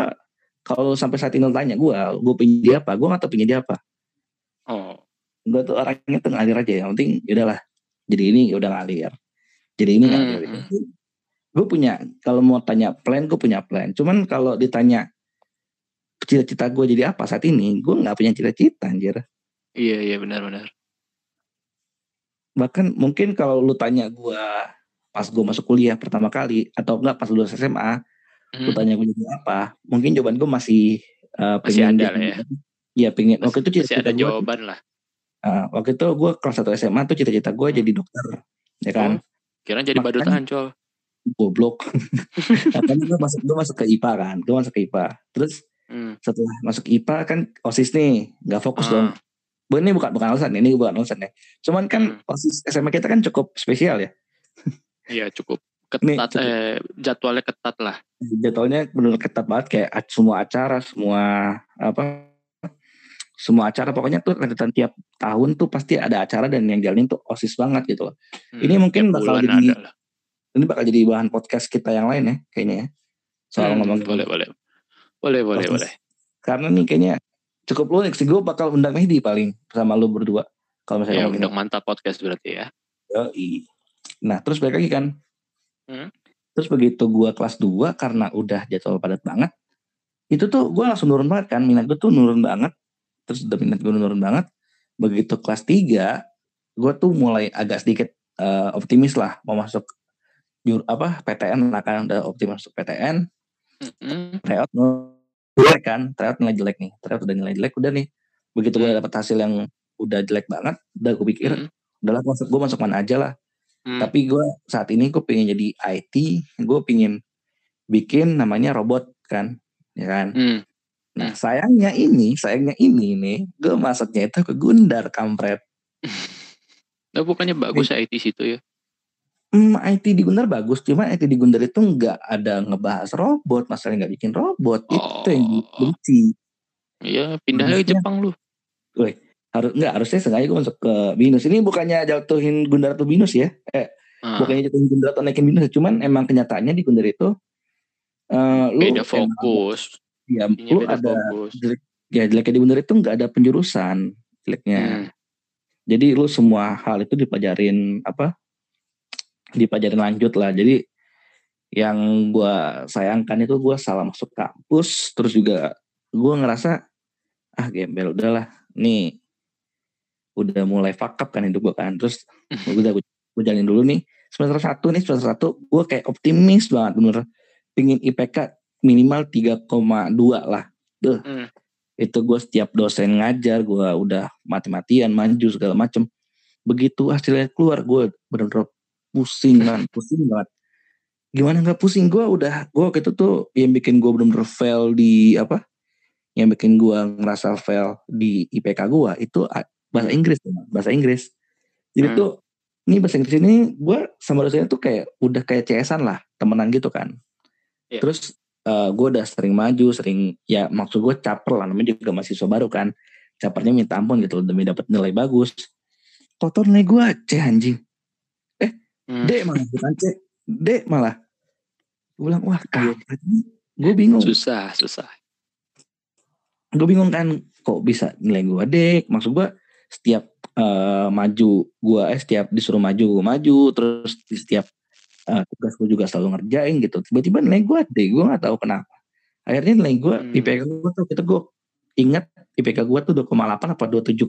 kalau sampai saat ini tanya gue gue pengen dia apa? Gue nggak tahu pengen dia apa. Oh, gue tuh orangnya tuh ngalir aja. Yang penting yaudahlah jadi ini ya udah ngalir. Jadi ini ngalir Hmm. gue punya kalau mau tanya plan gue punya plan. Cuman kalau ditanya cita-cita gue jadi apa saat ini gue nggak punya cita-cita anjir. Iya iya benar-benar. Bahkan mungkin kalau lu tanya gue pas gue masuk kuliah pertama kali atau enggak pas lulus SMA, lu Hmm, tanya gue jadi apa, mungkin jawaban gue masih uh, Masih ada lah ya. Iya pengen waktu itu cita-cita ada gue jawaban lah. uh, waktu itu gue kelas 1 SMA tuh cita-cita gue Hmm. jadi dokter ya kan Oh, kira jadi badut ancol. goblok makanya gue masuk gue masuk ke IPA kan gue masuk ke IPA terus Hmm. setelah masuk IPA kan osis nih nggak fokus dong Ah, Bu, ini bukan bukan alasan ini bukan alasan ya cuman kan hmm. osis SMA kita kan cukup spesial ya Iya cukup nih ketat cukup eh jadwalnya ketat lah. jadwalnya benar ketat banget kayak semua acara semua apa semua acara pokoknya tuh rentetan tiap tahun tuh pasti ada acara dan yang jalanin tuh osis banget gitu loh ini Hmm, mungkin tiap bakal jadi ada lah. ini bakal jadi bahan podcast kita yang lain ya kayaknya ya soal Hmm, ngomongin boleh boleh. Boleh boleh boleh. karena nih kayaknya cukup unik sih gue bakal undang Mehdi paling sama lu berdua kalau misalnya Ya undang mantap podcast berarti ya. Yoi. Nah terus balik lagi kan Hmm. terus begitu gue kelas 2 karena udah jadwal padat banget itu tuh gue langsung nurun banget kan minat gue tuh nurun banget terus udah minat gue nurun banget begitu kelas 3 gue tuh mulai agak sedikit eh, optimis lah mau masuk jur apa PTN lah kan udah optimis masuk PTN Hmm. tryout jelek kan tryout nilai jelek nih tryout udah nilai jelek udah nih begitu gue dapet hasil yang udah jelek banget udah gue pikir Hmm. udahlah gue masuk gue masuk mana aja lah Hmm. tapi gue saat ini gue pengen jadi IT gue pengen bikin namanya robot kan ya kan Hmm. nah Hmm. sayangnya ini sayangnya ini nih gue masuknya itu ke Gundar kampret Nah, bukannya bagus IT situ ya? Hmm, IT di Gundar bagus, cuma IT di Gundar itu nggak ada ngebahas robot, masalahnya nggak bikin robot, itu yang Oh, benci. iya pindah ke Harusnya, Jepang lu. woi, harus nggak harusnya sengaja gue masuk ke Binus. Ini bukannya jatuhin Gundar atau Binus ya? Eh, Ah, bukannya jatuhin Gundar atau naikin Binus, cuman emang kenyataannya di Gundar itu, eh, lu beda fokus. ya Ininya lu beda ada fokus. jelek, ya jeleknya di Gundar itu nggak ada penjurusan jeleknya. Hmm. Jadi lu semua hal itu dipelajarin apa? Dipelajarin lanjut lah. Jadi yang gua sayangkan itu gua salah masuk kampus, terus juga gua ngerasa ah gembel udahlah, nih udah mulai fuck up kan hidup gua kan. Terus udah gue, gue jalanin dulu nih semester satu nih semester satu gue kayak optimis banget bener pingin IPK minimal 3,2 lah. Duh, Hmm. itu gue setiap dosen ngajar gue udah mati-matian maju segala macem begitu hasilnya keluar gue bener-bener pusing kan pusing banget. Gimana nggak pusing? Gue udah gue waktu itu tuh yang bikin gue bener-bener fail di apa? Yang bikin gue ngerasa fail di IPK gue itu bahasa Hmm. Inggris bahasa Inggris. Jadi Hmm. tuh ini bahasa Inggris ini gue sama dosennya tuh kayak udah kayak CS-an lah temenan gitu kan. Iya. terus eh gue udah sering maju sering ya maksud gue caper lah namanya juga mahasiswa baru kan. Capernya minta ampun gitu demi dapat nilai bagus. Total nilai gue C anjing Hmm. D malah bukan C D malah gue bilang wah Iya. kampret gue bingung Susah, susah. gue bingung kan kok bisa nilai gue D maksud gue setiap eh, maju gue eh setiap disuruh maju gue maju terus di setiap eh, tugas gue juga selalu ngerjain gitu tiba-tiba nilai gue D gue nggak tahu kenapa akhirnya nilai gue Hmm. IPK gue tuh kita gue ingat IPK gue tuh 2,8 apa 27,8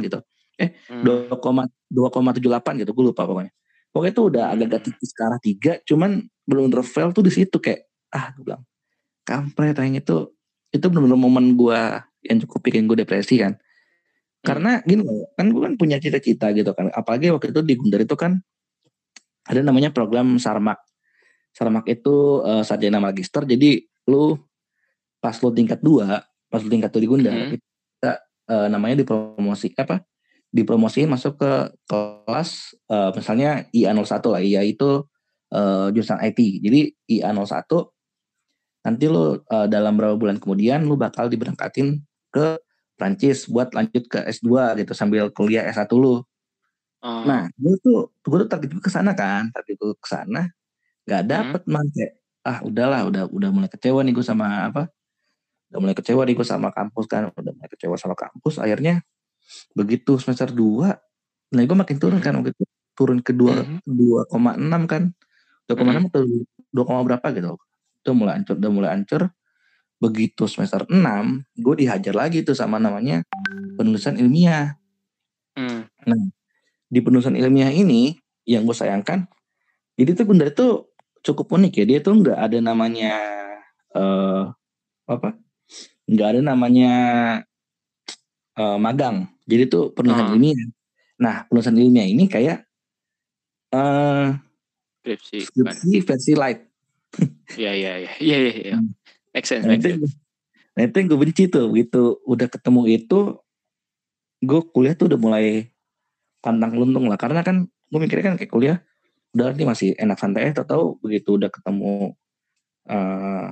gitu eh Hmm. 2,2,78 gitu gue lupa pokoknya pokoknya itu udah agak-agak Hmm. tipis ke arah tiga cuman belum fail tuh di situ kayak ah gue bilang kampret yang itu itu benar-benar momen gue yang cukup bikin gue depresi kan. Karena gini loh kan gue kan punya cita-cita gitu kan apalagi waktu itu di Gundar itu kan ada namanya program Sarmak. Sarmak itu eh, sarjana magister jadi lu pas lu tingkat dua pas lu tingkat dua di Gundar itu kita eh, namanya dipromosi apa dipromosiin masuk ke kelas eh, misalnya IA01 lah IA itu eh, jurusan IT jadi IA01 nanti lu eh, dalam beberapa bulan kemudian lu bakal diberangkatin ke Prancis buat lanjut ke S2 gitu sambil kuliah S1 lu. Oh. Nah, gue tuh gue tuh target gue ke sana kan, target gue ke sana nggak dapet man kayak ah udahlah udah udah mulai kecewa nih gue sama apa? Udah mulai kecewa nih gue sama kampus kan, udah mulai kecewa sama kampus akhirnya begitu semester 2 nilai gue makin turun kan waktu itu. Turun ke Mhm. 2 2,6 kan. 2,6 atau 2, berapa gitu itu mulai hancur udah mulai hancur. Begitu semester 6 gue dihajar lagi tuh sama namanya penulisan ilmiah. Nah, di penulisan ilmiah ini yang gue sayangkan, jadi tuh Gundar itu cukup unik ya. Dia tuh nggak ada namanya eh apa? Nggak ada namanya eh, magang. Jadi tuh penulisan Oh. ilmiah. Nah, penulisan ilmiah ini kayak eh Skripsi. skripsi versi light. Iya iya iya iya iya. iya. Hmm. Make sense, Nah make sense. nah, itu yang gue benci tuh. Begitu udah ketemu itu, gue kuliah tuh udah mulai pantang luntung lah. Karena kan gue mikirnya kan kayak kuliah, udah nih masih enak santai. Tahu begitu udah ketemu eh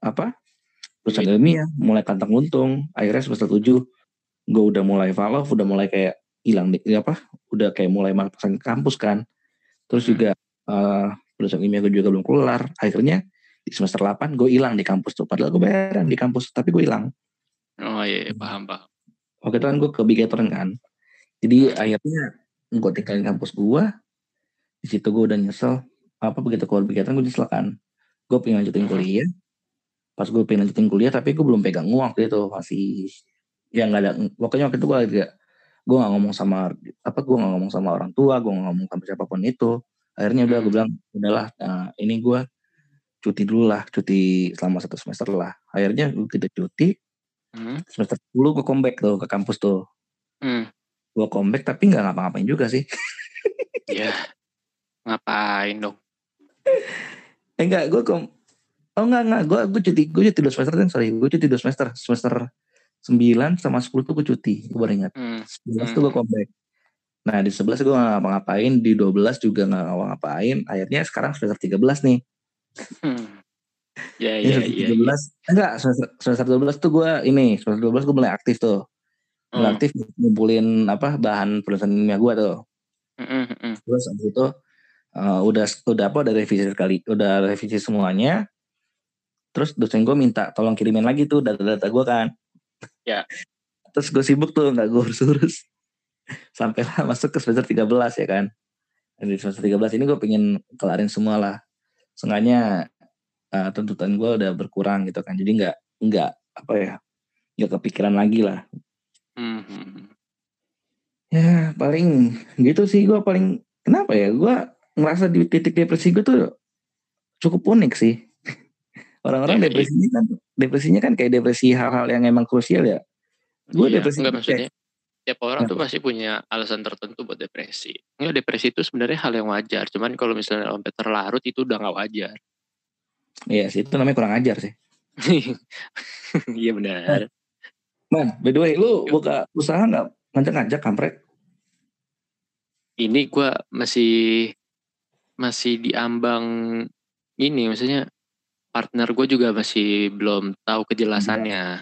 apa perusahaan ilmiah, mulai pantang luntung. Akhirnya semester 7 gue udah mulai fall off, udah mulai kayak hilang di apa, udah kayak mulai ke kampus kan. Terus Hmm. juga eh perusahaan ilmiah gue juga belum kelar. Akhirnya di semester 8 gue hilang di kampus tuh. Padahal gue bayaran di kampus, tapi gue hilang. Oh iya, iya, paham paham. Waktu itu kan gue ke Bigetron kan. Jadi Hmm. akhirnya gue tinggalin kampus gue. Di situ gue udah nyesel. Apa begitu keluar Bigetron gue nyesel kan. Gue pengen lanjutin Hmm. kuliah. Pas gue pengen lanjutin kuliah tapi gue belum pegang uang waktu itu. Masih ya nggak ada. Pokoknya waktu itu gue agak gue gak ngomong sama apa gue gak ngomong sama orang tua gue gak ngomong sama siapa pun itu akhirnya udah gue Hmm. bilang udahlah nah, ini gue cuti dulu lah cuti selama satu semester lah akhirnya gue kita cuti Hmm. semester 10 gue comeback tuh ke kampus tuh Hmm. gue comeback tapi nggak ngapa-ngapain juga sih Ya. Ngapain dong? eh enggak gue kom oh enggak enggak gue gue cuti gue cuti dua semester kan sorry gue cuti dua semester semester 9 sama 10 tuh gue cuti gue baru ingat Hmm. 11 tuh gue comeback nah di 11 gue gak ngapa-ngapain di 12 juga gak ngapa-ngapain akhirnya sekarang semester 13 nih Hmm. Ya ya semester ya. 13 enggak semester, semester 12 tuh gue ini semester 12 gue mulai aktif tuh mulai Hmm. aktif ngumpulin apa bahan penulisan ilmiah gue tuh Hmm, hmm, hmm. terus abis itu eh, udah udah apa udah revisi sekali udah revisi semuanya terus dosen gue minta tolong kirimin lagi tuh data-data gue kan Ya. terus gue sibuk tuh nggak gue urus-urus sampailah masuk ke semester 13 ya kan Dan di semester 13 ini gue pengen kelarin semua lah sengaja eh, tuntutan gue udah berkurang gitu kan jadi nggak nggak apa ya nggak kepikiran lagi lah hmm, hmm. Ya paling gitu sih gue paling kenapa ya gue ngerasa di titik depresi gue tuh cukup unik sih. Orang-orang Ya, depresinya kan depresinya kan kayak depresi hal-hal yang emang krusial ya. Gue Iya, depresi enggak tuh maksudnya tiap orang tuh Kenapa? pasti punya alasan tertentu buat depresi. Enggak depresi itu sebenarnya hal yang wajar, cuman kalau misalnya sampai terlarut itu udah nggak wajar. Iya sih itu namanya kurang ajar sih. Iya benar. Man, by the way lu buka usaha nggak ngajak-ngajak kampret? Ini gua masih masih diambang ini maksudnya partner gue juga masih belum tahu kejelasannya.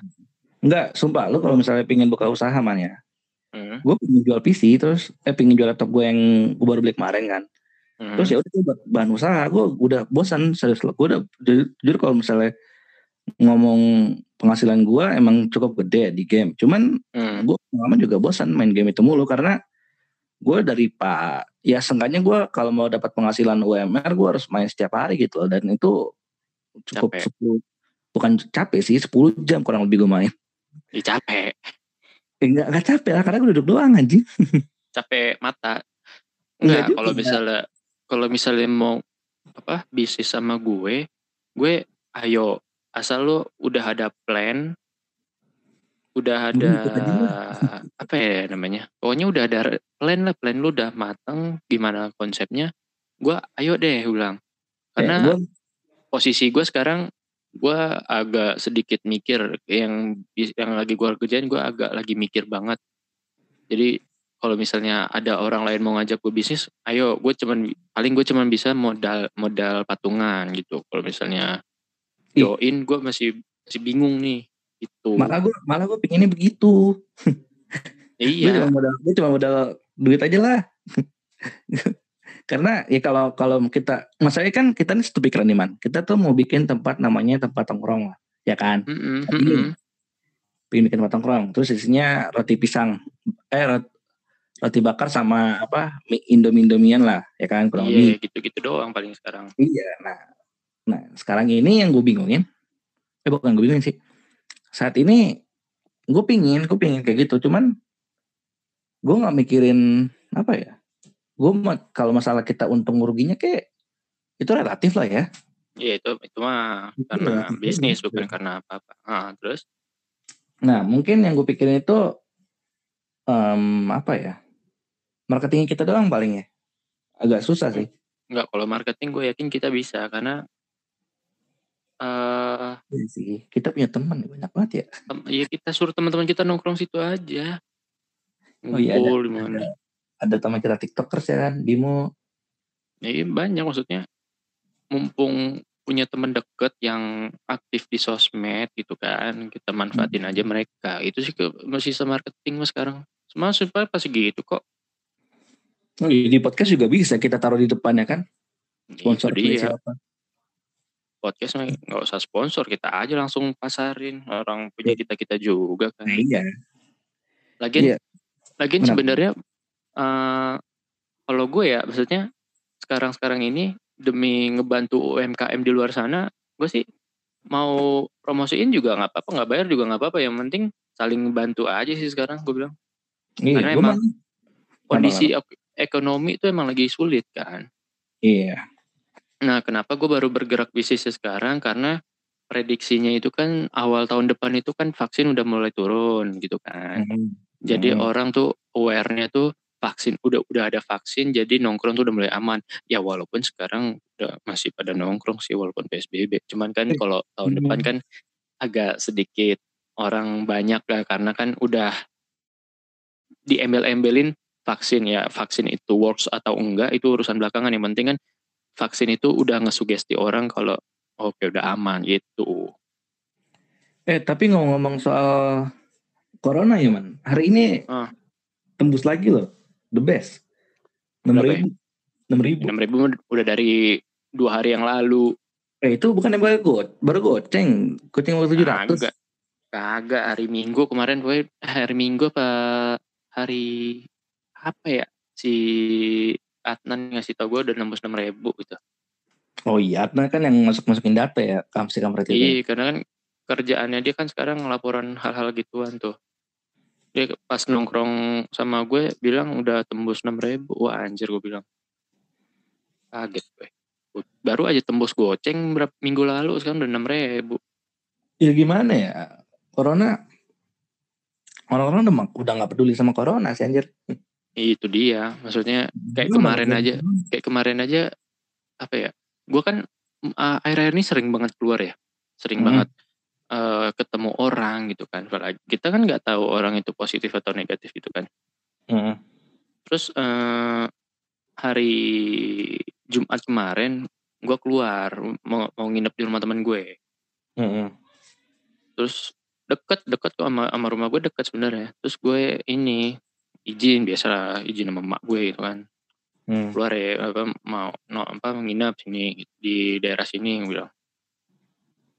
Enggak, sumpah lu kalau misalnya pengen buka usaha man ya. Hmm, Gue pengen jual PC terus eh pengen jual laptop gue yang gue baru beli kemarin kan. hmm, Terus ya udah buat bahan usaha, gue udah bosan serius gue udah jujur, kalau misalnya ngomong penghasilan gue emang cukup gede di game. Cuman hmm, gue lama juga bosan main game itu mulu karena gue dari pak ya seenggaknya gue kalau mau dapat penghasilan UMR gue harus main setiap hari gitu loh dan itu cukup Capek. 10 bukan capek sih 10 jam kurang lebih gue main. Ih, capek, Eh, enggak, enggak capek lah karena gue duduk doang anjing. capek mata. Enggak Enggak, kalau misalnya kalau misalnya mau apa bisnis sama gue, gue ayo asal lo udah ada plan, udah ada aja apa ya namanya, pokoknya udah ada plan lah, plan lu udah mateng, gimana konsepnya, gue ayo deh ulang, karena Eh, posisi gue sekarang gue agak sedikit mikir yang yang lagi gue kerjain gue agak lagi mikir banget. Jadi kalau misalnya ada orang lain mau ngajak gue bisnis ayo gue cuman paling gue cuman bisa modal modal patungan gitu. Kalau misalnya join gue masih masih bingung nih gitu. Malah gue malah gue pinginnya begitu. Gue iya cuma modal, gue cuma modal duit aja lah. Karena ya kalau kalau kita, masalahnya kan kita nih satu pikiran nih man. Kita tuh mau bikin tempat namanya tempat tongkrong lah, ya kan? Mm-mm. Bikin bikin tempat tongkrong. Terus isinya roti pisang, eh roti, roti bakar sama apa mie indomie indomian lah, ya kan? Kurang lebih. iya gitu-gitu doang paling sekarang Iya. Nah, nah sekarang ini yang gue bingungin, eh bukan gue bingungin sih. Saat ini gue pingin, gue pingin kayak gitu. Cuman gue nggak mikirin apa ya gue kalau masalah kita untung ruginya kayak itu relatif lah ya Iya itu itu mah Itu karena relatif bisnis juga. bukan karena apa-apa. Ah, terus nah mungkin yang gue pikirin itu em, apa ya marketing kita doang paling ya agak susah sih enggak kalau marketing gue yakin kita bisa karena eh Iya sih kita punya teman banyak banget ya tem- ya kita suruh teman-teman kita nongkrong situ aja. Oh iya, ada- Ngumpul di mana. Ada teman kita tiktokers ya kan Bimo? Ya, iya, banyak maksudnya. Mumpung punya teman deket yang aktif di sosmed gitu kan kita manfaatin Hmm. aja mereka. Itu sih ke masih sama marketing mas sekarang. Semua supaya pasti gitu kok. Oh, iya, di podcast juga bisa kita taruh di depannya kan? Sponsor itu dia. siapa? Podcast nggak usah sponsor kita aja langsung pasarin. Orang punya kita kita juga kan. Nah, iya. Lagian Iya. lagian Kenapa? sebenarnya eh kalau gue ya maksudnya sekarang sekarang ini demi ngebantu UMKM di luar sana gue sih mau promosiin juga nggak apa-apa nggak bayar juga nggak apa-apa yang penting saling bantu aja sih sekarang gue bilang. Iya Karena emang mah- kondisi ek- ekonomi itu emang lagi sulit kan. Iya. Nah kenapa gue baru bergerak bisnis sekarang? Karena prediksinya itu kan awal tahun depan itu kan vaksin udah mulai turun gitu kan. Hmm. Jadi Hmm. orang tuh aware-nya tuh vaksin udah udah ada vaksin jadi nongkrong tuh udah mulai aman. Ya walaupun sekarang udah masih pada nongkrong sih walaupun PSBB. Cuman kan Eh, kalau tahun hmm. depan kan agak sedikit orang banyak lah karena kan udah diembel-embelin vaksin ya vaksin itu works atau enggak itu urusan belakangan yang penting kan vaksin itu udah ngesugesti orang kalau oke udah aman gitu. Eh tapi ngomong-ngomong soal corona ya man, hari ini Ah. tembus lagi loh, the best, enam ya? ribu, enam ribu. Enam ribu udah dari dua hari yang lalu. Eh itu bukan yang baru got, baru goceng, goceng waktu tujuh ratus. Kagak. Kagak hari Minggu kemarin gue hari Minggu apa hari apa ya si Adnan ngasih tau gue udah nembus enam ribu gitu. Oh iya, Adnan kan yang masuk masukin data ya, kamsi kampret itu. Iya karena kan kerjaannya dia kan sekarang laporan hal-hal gituan tuh. Dia pas nongkrong sama gue bilang udah tembus enam ribu. Wah anjir gue bilang. Kaget gue. Baru aja tembus goceng berapa minggu lalu sekarang udah enam ribu. Ya gimana ya, corona, orang-orang udah udah nggak peduli sama corona sih anjir. Itu dia. Maksudnya kayak Lu kemarin malah- aja kayak kemarin aja apa ya gue kan akhir-akhir ini sering banget keluar ya sering Hmm. banget uh, ketemu orang gitu kan Apalagi- kita kan nggak tahu orang itu positif atau negatif gitu kan Hmm. terus uh, hari Jumat kemarin gue keluar mau mau nginep di rumah teman gue Hmm. terus deket deket kok sama, sama rumah gue deket sebenarnya terus gue ini izin biasa lah izin sama emak gue gitu kan Hmm. keluar ya apa mau no, apa menginap sini di daerah sini gue bilang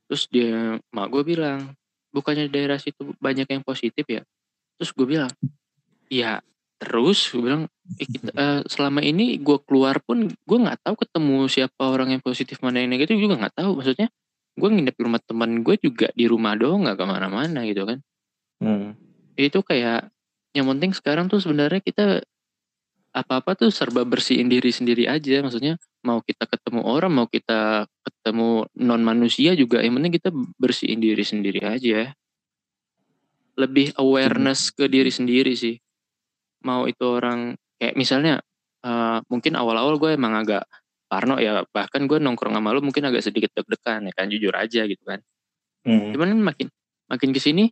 terus dia mak gue bilang bukannya di daerah situ banyak yang positif ya? Terus gue bilang iya terus? Gue bilang "Eh, kita, eh, selama ini gue keluar pun gue nggak tahu ketemu siapa orang yang positif mana yang negatif juga nggak tahu. Maksudnya gue nginep di rumah teman gue juga di rumah doang nggak ke mana-mana gitu kan. Hmm. itu kayak yang penting sekarang tuh sebenarnya kita apa-apa tuh serba bersihin diri sendiri aja. Maksudnya mau kita ketemu orang mau kita ketemu non manusia juga yang penting kita bersihin diri sendiri aja. Lebih awareness ke diri sendiri sih. Mau itu orang kayak misalnya eh, mungkin awal-awal gue emang agak parno ya bahkan gue nongkrong sama lu mungkin agak sedikit deg-degan ya kan jujur aja gitu kan. Hmm. cuman makin makin ke sini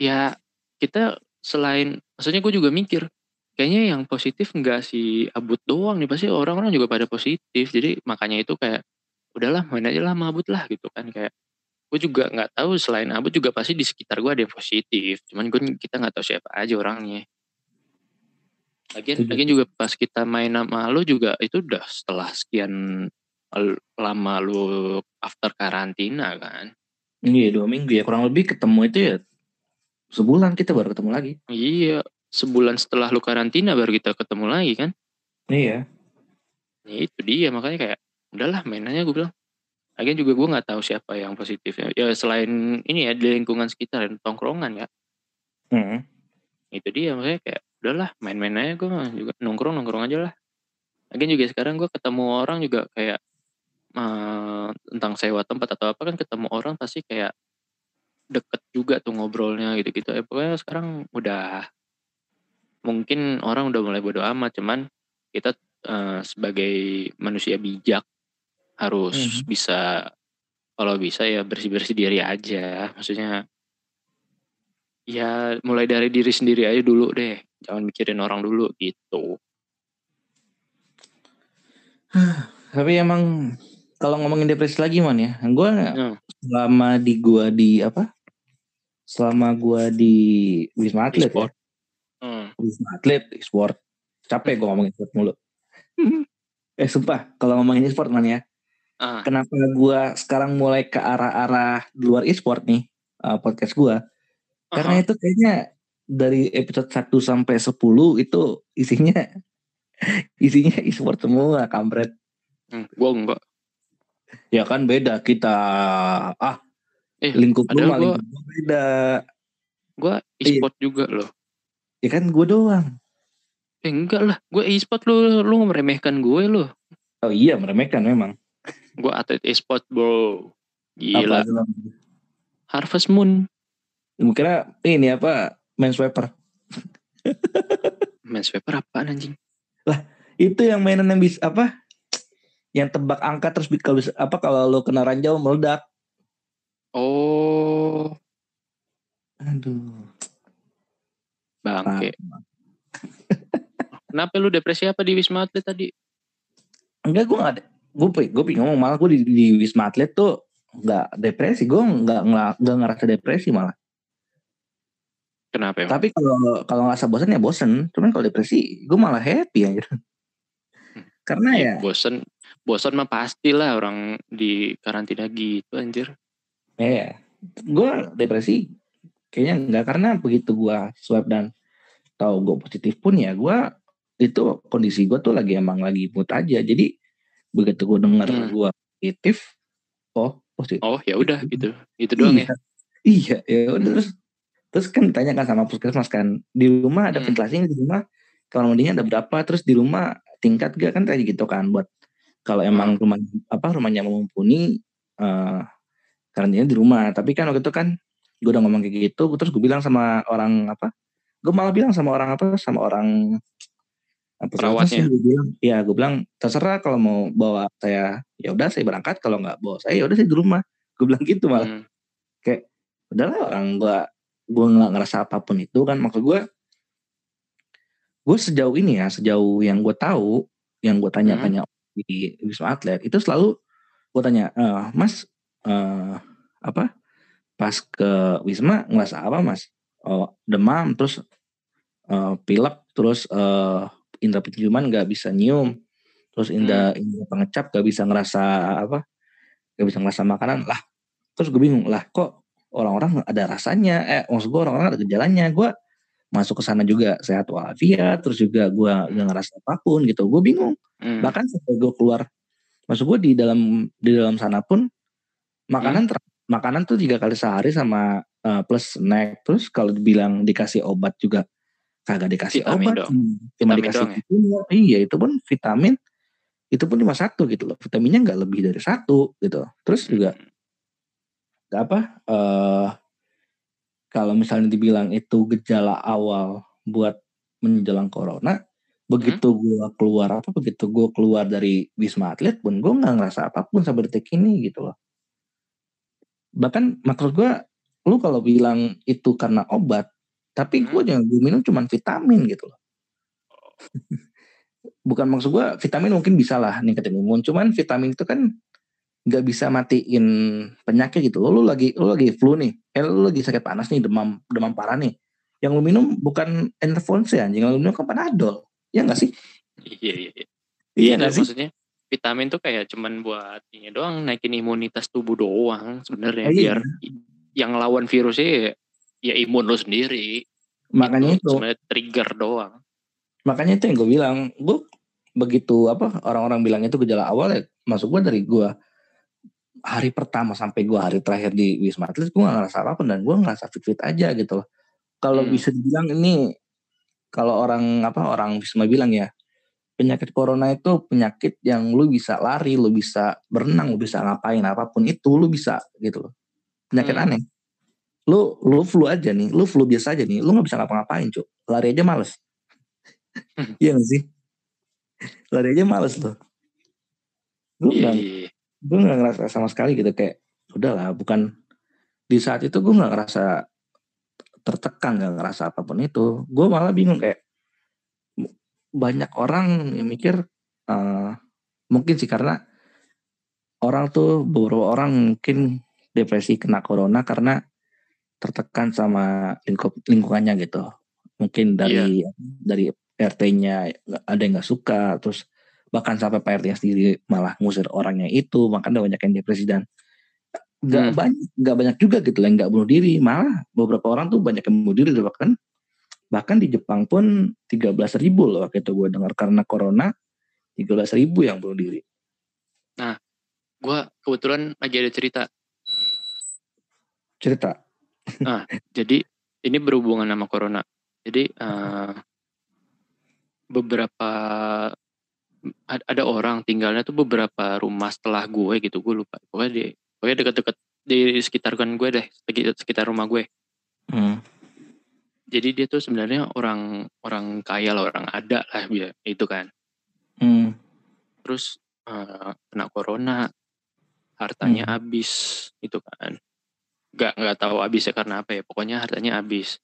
ya kita selain maksudnya gue juga mikir kayaknya yang positif nggak si abut doang nih pasti orang-orang juga pada positif. Jadi makanya itu kayak udahlah main aja lah sama abut lah gitu kan. Kayak gue juga nggak tahu selain abut juga pasti di sekitar gue ada yang positif. Cuman gue kita nggak tahu siapa aja orangnya. Lagian lagian juga pas kita main sama lu juga itu udah setelah sekian lama lu after karantina kan. Iya dua minggu ya. Kurang lebih ketemu itu ya sebulan kita baru ketemu lagi. Iya, sebulan setelah lu karantina baru kita ketemu lagi kan. Iya. Ya itu dia makanya kayak udahlah mainannya gue bilang. Lagian juga gue nggak tahu siapa yang positif ya. Ya selain ini ya di lingkungan sekitar dan tongkrongan ya. Hmm. itu dia maksudnya kayak udahlah main-main aja gue juga nongkrong nongkrong aja lah lagi juga sekarang gue ketemu orang juga kayak eh, tentang sewa tempat atau apa kan ketemu orang pasti kayak deket juga tuh ngobrolnya gitu-gitu ya pokoknya sekarang udah mungkin orang udah mulai bodo amat cuman kita eh, sebagai manusia bijak harus Mhm. bisa kalau bisa ya bersih-bersih diri aja maksudnya ya mulai dari diri sendiri aja dulu deh jangan mikirin orang dulu gitu Tapi emang kalau ngomongin depresi lagi man ya, gue Hmm. selama di gua di apa? Selama gua di Wisma Atlet ya. Hmm. Wisma Atlet, e-sport. Capek gue ngomongin e-sport mulu. eh sumpah, kalau ngomongin e-sport man ya, Ah, kenapa gua sekarang mulai ke arah-arah luar e-sport nih uh, podcast gua? Karena aha. itu kayaknya dari episode 1 sampai 10 itu isinya isinya e-sport semua, kampret. Hmm, gua enggak Ya kan beda kita. Ah, eh lingkup lu gua beda. Iya. e-sport juga loh Ya kan gue doang. eh enggak lah gua e-sport lu lu meremehkan gue lo Oh iya meremehkan memang. gua atlet e-sport bro gila Apa Harvest Moon kira ini apa main swiper. main sweeper apaan anjing Itu yang mainan yang bisa apa? Yang tebak angka terus kalau bisa- apa kalau lo kena ranjau meledak. oh Aduh. Bangke kenapa lu depresi apa di Wisma Atlet tadi Enggak gue gak ada. Gue gue pengen ngomong malah gue di, di Wisma Atlet tuh nggak depresi. Gue nggak nggak ngerasa depresi malah. kenapa emang? Tapi kalau kalau ngerasa bosan ya bosan. Cuman kalau depresi gue malah happy aja. Karena ya bosen bosen mah pastilah orang di karantina gitu anjir ya gue depresi kayaknya enggak karena begitu gue swab dan tahu gue positif pun ya gue itu kondisi gue tuh lagi emang lagi mood aja. Jadi begitu gue denger Hmm. gue positif, oh positif. oh ya udah gitu. gitu. Doang ya? Iya, ya udah terus terus kan ditanyakan sama puskesmas kan di rumah ada Hmm. ventilasi di rumah? Kamar mandinya ada berapa? Terus di rumah tingkat gak kan kayak gitu kan buat kalau emang rumah apa rumahnya mumpuni eh karantina di rumah. Tapi kan waktu itu kan gue udah ngomong kayak gitu terus gue bilang sama orang apa gue malah bilang sama orang apa sama orang apa Perawatnya. gue bilang ya gue bilang terserah kalau mau bawa saya ya udah saya berangkat kalau nggak bawa saya ya udah saya di rumah gue bilang gitu malah Hmm. udahlah orang gua gua nggak ngerasa apa pun itu kan maksud gua gue sejauh ini ya sejauh yang gue tahu yang gue tanya-tanya di wisma atlet itu selalu gue tanya "Eh, mas eh, apa pas ke wisma ngerasa apa mas? Oh, demam terus eh, pilek terus eh, indera penciuman nggak bisa nyium terus indera indera pengecap nggak bisa ngerasa apa nggak bisa ngerasa makanan. Lah terus gue bingung lah kok orang-orang ada rasanya? Eh maksud gue orang-orang ada gejalanya. Gue masuk ke sana juga sehat walafiat terus juga gue gak ngerasa apa pun gitu. Gue bingung. Hmm. bahkan sampai gue keluar maksud gue di dalam di dalam sana pun makanan ter- makanan tuh tiga kali sehari sama eh, plus snack. Terus kalau dibilang dikasih obat juga kagak dikasih Vitamin obat dong. cuma Vitamin dikasih dong ya? iya itu pun vitamin. Itu pun cuma satu gitu loh. Vitaminnya nggak lebih dari satu gitu. Terus juga apa eh kalau misalnya dibilang itu gejala awal buat menjelang corona begitu gua keluar apa begitu gua keluar dari wisma atlet pun gua nggak ngerasa apa pun sampai detik ini gitu loh bahkan maksud gua lu kalau bilang itu karena obat tapi gua jangan gua minum cuman vitamin gitu loh bukan maksud gua vitamin mungkin bisa lah ningkatin imun cuman vitamin itu kan nggak bisa matiin penyakit gitu. Lu, lu lagi lu lagi flu nih, eh lu lagi sakit panas nih, demam demam parah nih. Yang lu minum bukan Enervonse anjing, yang lu minum kan Panadol. Ya nggak sih? Iya iya iya. Iya Itu nggak sih? maksudnya vitamin tuh kayak cuman buat ini doang naikin imunitas tubuh doang sebenarnya iya. biar yang lawan virusnya ya, ya imun lo sendiri. Makanya itu, sebenarnya trigger doang. makanya itu yang gue bilang, gue begitu apa orang-orang bilang itu gejala awal ya, masuk gue dari gue hari pertama sampai gue hari terakhir di Wisma Atlet gue gak ngerasa apa pun dan gue ngerasa fit-fit aja gitu loh. kalau Hmm. bisa dibilang ini kalau orang apa orang Wisma bilang ya penyakit corona itu penyakit yang lu bisa lari, lu bisa berenang, lu bisa ngapain apa pun itu lu bisa gitu loh. Penyakit Hmm. aneh. Lu lu flu aja nih, lu flu biasa aja nih, lu nggak bisa ngapa-ngapain, Cuk. Lari aja males. Iya gak sih? Lari aja males loh. Gue iya. gue nggak ngerasa sama sekali gitu kayak udahlah bukan di saat itu gue nggak ngerasa tertekan nggak ngerasa apa pun itu gue malah bingung kayak banyak orang yang mikir eh, mungkin sih karena orang tuh beberapa orang mungkin depresi kena corona karena tertekan sama lingkup lingkungannya gitu. Mungkin dari dari RT-nya ada yang nggak suka terus bahkan sampai Pak RT sendiri malah ngusir orangnya itu makanya banyak yang depresi dan nggak Hmm. banyak nggak banyak juga gitu yang nggak bunuh diri. Malah beberapa orang tuh banyak yang bunuh diri bahkan bahkan di Jepang pun 13.000 ribu loh waktu itu gue dengar karena corona 13.000 ribu yang bunuh diri Gue kebetulan lagi ada cerita. cerita Jadi ini berhubungan sama corona. Jadi eh, beberapa ad- ada orang tinggalnya tuh beberapa rumah setelah gue gitu. Gue lupa. Pokoknya di pokoknya dekat-dekat di sekitar kan gue deh, sekitar, sekitar rumah gue. hmm. Jadi dia tuh sebenarnya orang orang kaya lah, orang ada lah dia itu kan. Hmm. Terus eh, kena corona, hartanya habis itu kan. Gak nggak tahu habisnya karena apa ya. Pokoknya hartanya habis.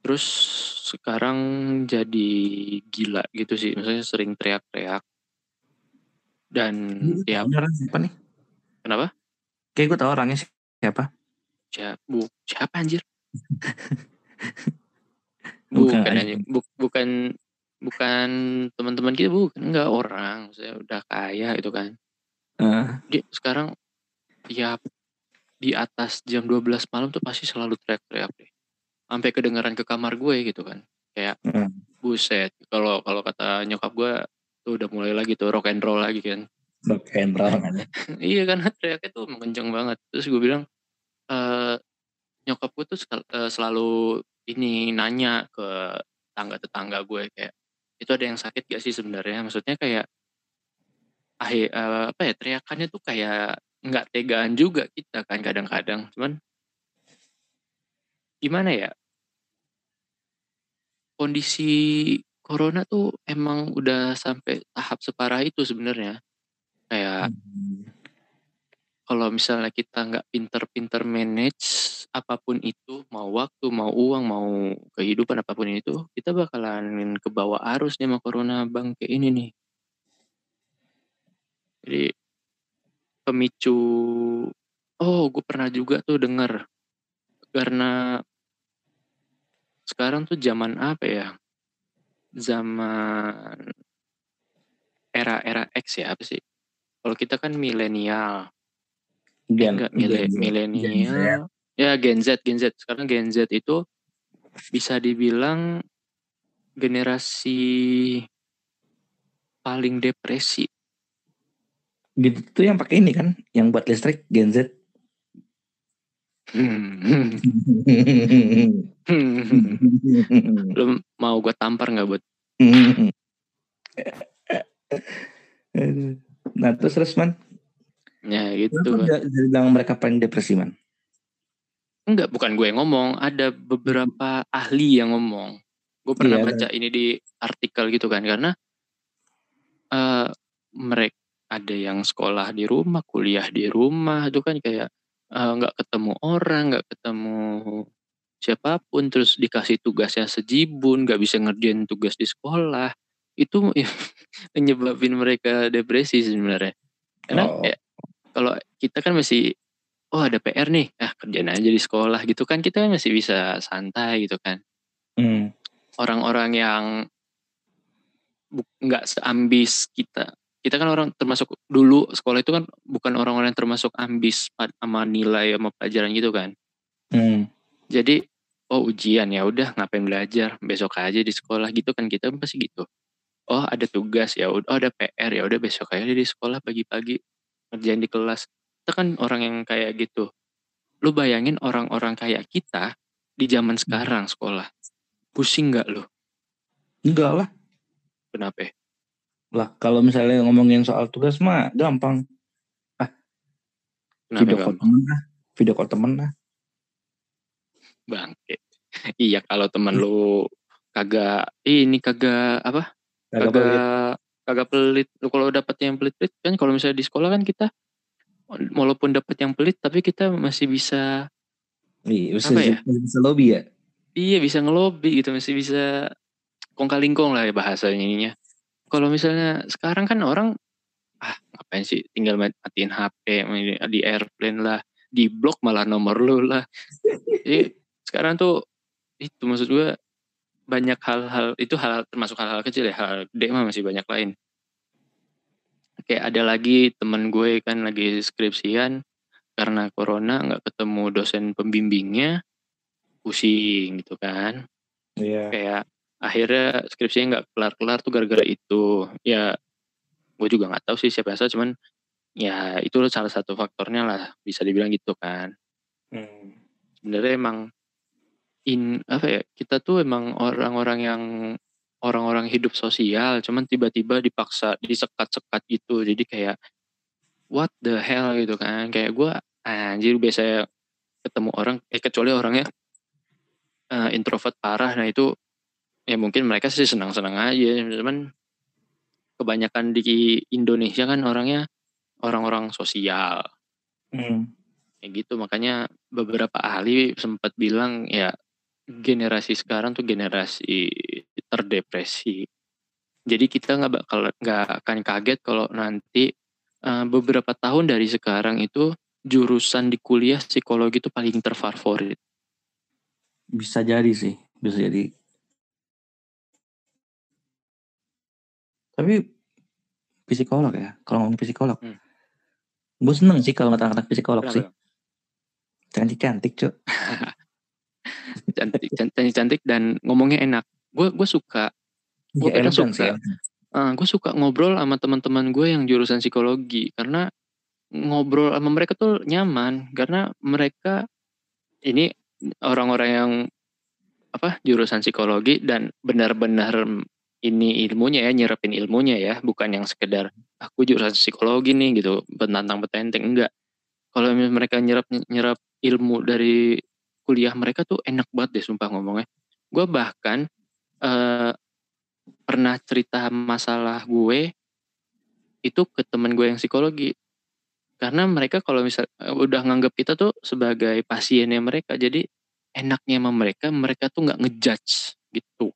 Terus sekarang jadi gila gitu sih. Maksudnya sering teriak-teriak. Dan ya Ini orang siapa nih kenapa? kayak gue tau orangnya siapa Siapa, bu, siapa anjir? Bukan bukan anjing. Bu- bukan bukan teman-teman kita bukan. Enggak orang. Saya udah kaya itu kan. Eh, dia sekarang ya di atas jam 12 malam tuh pasti selalu teriak-teriak deh. Sampai kedengaran ke kamar gue gitu kan. Kayak Hmm. buset. Kalau kalau kata nyokap gue tuh udah mulai lagi tuh rock and roll lagi kan. Rock and roll kan ya. iya kan teriaknya tuh emang kenceng banget. Terus gue bilang eh nyokap gue tuh eh, selalu ini nanya ke tetangga-tetangga gue kayak itu ada yang sakit gak sih sebenarnya? Maksudnya kayak eh, apa ya teriakannya tuh kayak nggak tegaan juga kita kan kadang-kadang. Cuman gimana ya? Kondisi corona tuh emang udah sampai tahap separah itu sebenarnya. Kayak Hmm. Kalau misalnya kita nggak pinter-pinter manage apa pun itu mau waktu mau uang mau kehidupan apa pun itu kita bakalan ke bawah arus nih sama corona bangke ini nih. Jadi pemicu oh gue pernah juga tuh denger. Karena sekarang tuh zaman apa ya? Zaman era-era X ya apa sih? Kalau kita kan milenial Gen- enggak milenial. Ya Gen Z Gen Z. Sekarang Gen Z itu bisa dibilang generasi paling depresi. Gitu tuh yang pakai ini kan yang buat listrik Gen Z. Lu mau gue tampar nggak buat nah terus terus man ya gitu Kenapa bilang mereka paling depresi man? Enggak bukan gue yang ngomong. Ada beberapa ahli yang ngomong. Gue pernah Iya, baca ini di artikel gitu kan karena eh mereka ada yang sekolah di rumah kuliah di rumah itu kan kayak eh, nggak ketemu orang nggak ketemu siapa pun terus dikasih tugasnya sejibun nggak bisa ngerjain tugas di sekolah. Itu menyebabin mereka depresi sebenarnya. Karena Oh. kayak kalau kita kan masih oh ada PR nih ah kerjain aja di sekolah gitu kan kita kan masih bisa santai gitu kan. Hmm. orang-orang yang nggak seambis kita kita kan orang termasuk dulu sekolah itu kan bukan orang-orang yang termasuk ambis sama nilai sama pelajaran gitu kan. Hmm. jadi oh ujian ya udah ngapain belajar? Besok aja di sekolah gitu kan kita pasti gitu. Oh ada tugas ya udah oh ada PR ya udah besok aja di sekolah pagi-pagi kerjain di kelas kita kan orang yang kayak gitu lu bayangin orang-orang kayak kita di zaman sekarang sekolah. Pusing nggak lo? Enggak lah. Kenapa? ya? Lah kalau misalnya ngomongin soal tugas mah gampang. Kenapa Video call temen lah. Video call temen lah. bangke? iya kalau temen lu kagak ini kagak apa? Kagak kagak pelit. Kalau dapet yang pelit-pelit kan kalau misalnya di sekolah kan kita walaupun dapet yang pelit tapi kita masih bisa Iya, bisa, Apa ya? bisa lobby ya. iya bisa ngelobi gitu masih bisa kong kalingkong lah ya bahasanya ininya. Kalau misalnya sekarang kan orang ah ngapain sih tinggal matiin HP di airplane lah di blok malah nomor lu lah. Jadi sekarang tuh itu maksud gue banyak hal-hal itu hal termasuk hal-hal kecil ya hal gede mah masih banyak lain. Kayak ada lagi temen gue kan lagi skripsian karena corona nggak ketemu dosen pembimbingnya pusing gitu kan Iya. kayak akhirnya skripsinya nggak kelar-kelar tuh gara-gara itu ya gue juga nggak tahu sih siapa yang salah cuman ya itu salah satu faktornya lah bisa dibilang gitu kan Hmm. sebenarnya emang in apa ya kita tuh emang orang-orang yang orang-orang hidup sosial cuman tiba-tiba dipaksa disekat-sekat gitu. Jadi kayak what the hell? gitu kan. Kayak gue anjir biasa ketemu orang eh kecuali orangnya eh, introvert parah. Nah itu ya mungkin mereka sih senang-senang aja. Cuman kebanyakan di Indonesia kan orangnya orang-orang sosial. Hmm. kayak gitu. Makanya beberapa ahli sempat bilang ya generasi sekarang tuh generasi terdepresi jadi kita nggak bakal nggak akan kaget kalau nanti eh, beberapa tahun dari sekarang itu jurusan di kuliah psikologi itu paling terfavorit Bisa jadi sih, bisa jadi. Tapi psikolog ya, kalau ngomong psikolog. Hmm. Gue seneng sih kalau anak-anak psikolog sih. Kenapa? Cantik-cantik cuy. cantik cantik cantik dan ngomongnya enak gue gue suka Gua Ya, suka. sih. gue suka ngobrol sama teman-teman gue yang jurusan psikologi karena ngobrol sama mereka tuh nyaman karena mereka ini orang-orang yang apa jurusan psikologi dan benar-benar ini ilmunya ya nyerapin ilmunya ya bukan yang sekedar aku jurusan psikologi nih gitu penantang petenteng enggak kalau mereka nyerap nyerap ilmu dari kuliah mereka tuh enak banget deh sumpah ngomongnya. Gue bahkan eh, pernah cerita masalah gue itu ke temen gue yang psikologi. Karena mereka kalau misal eh, udah nganggap kita tuh sebagai pasiennya mereka jadi enaknya sama mereka mereka tuh nggak ngejudge gitu.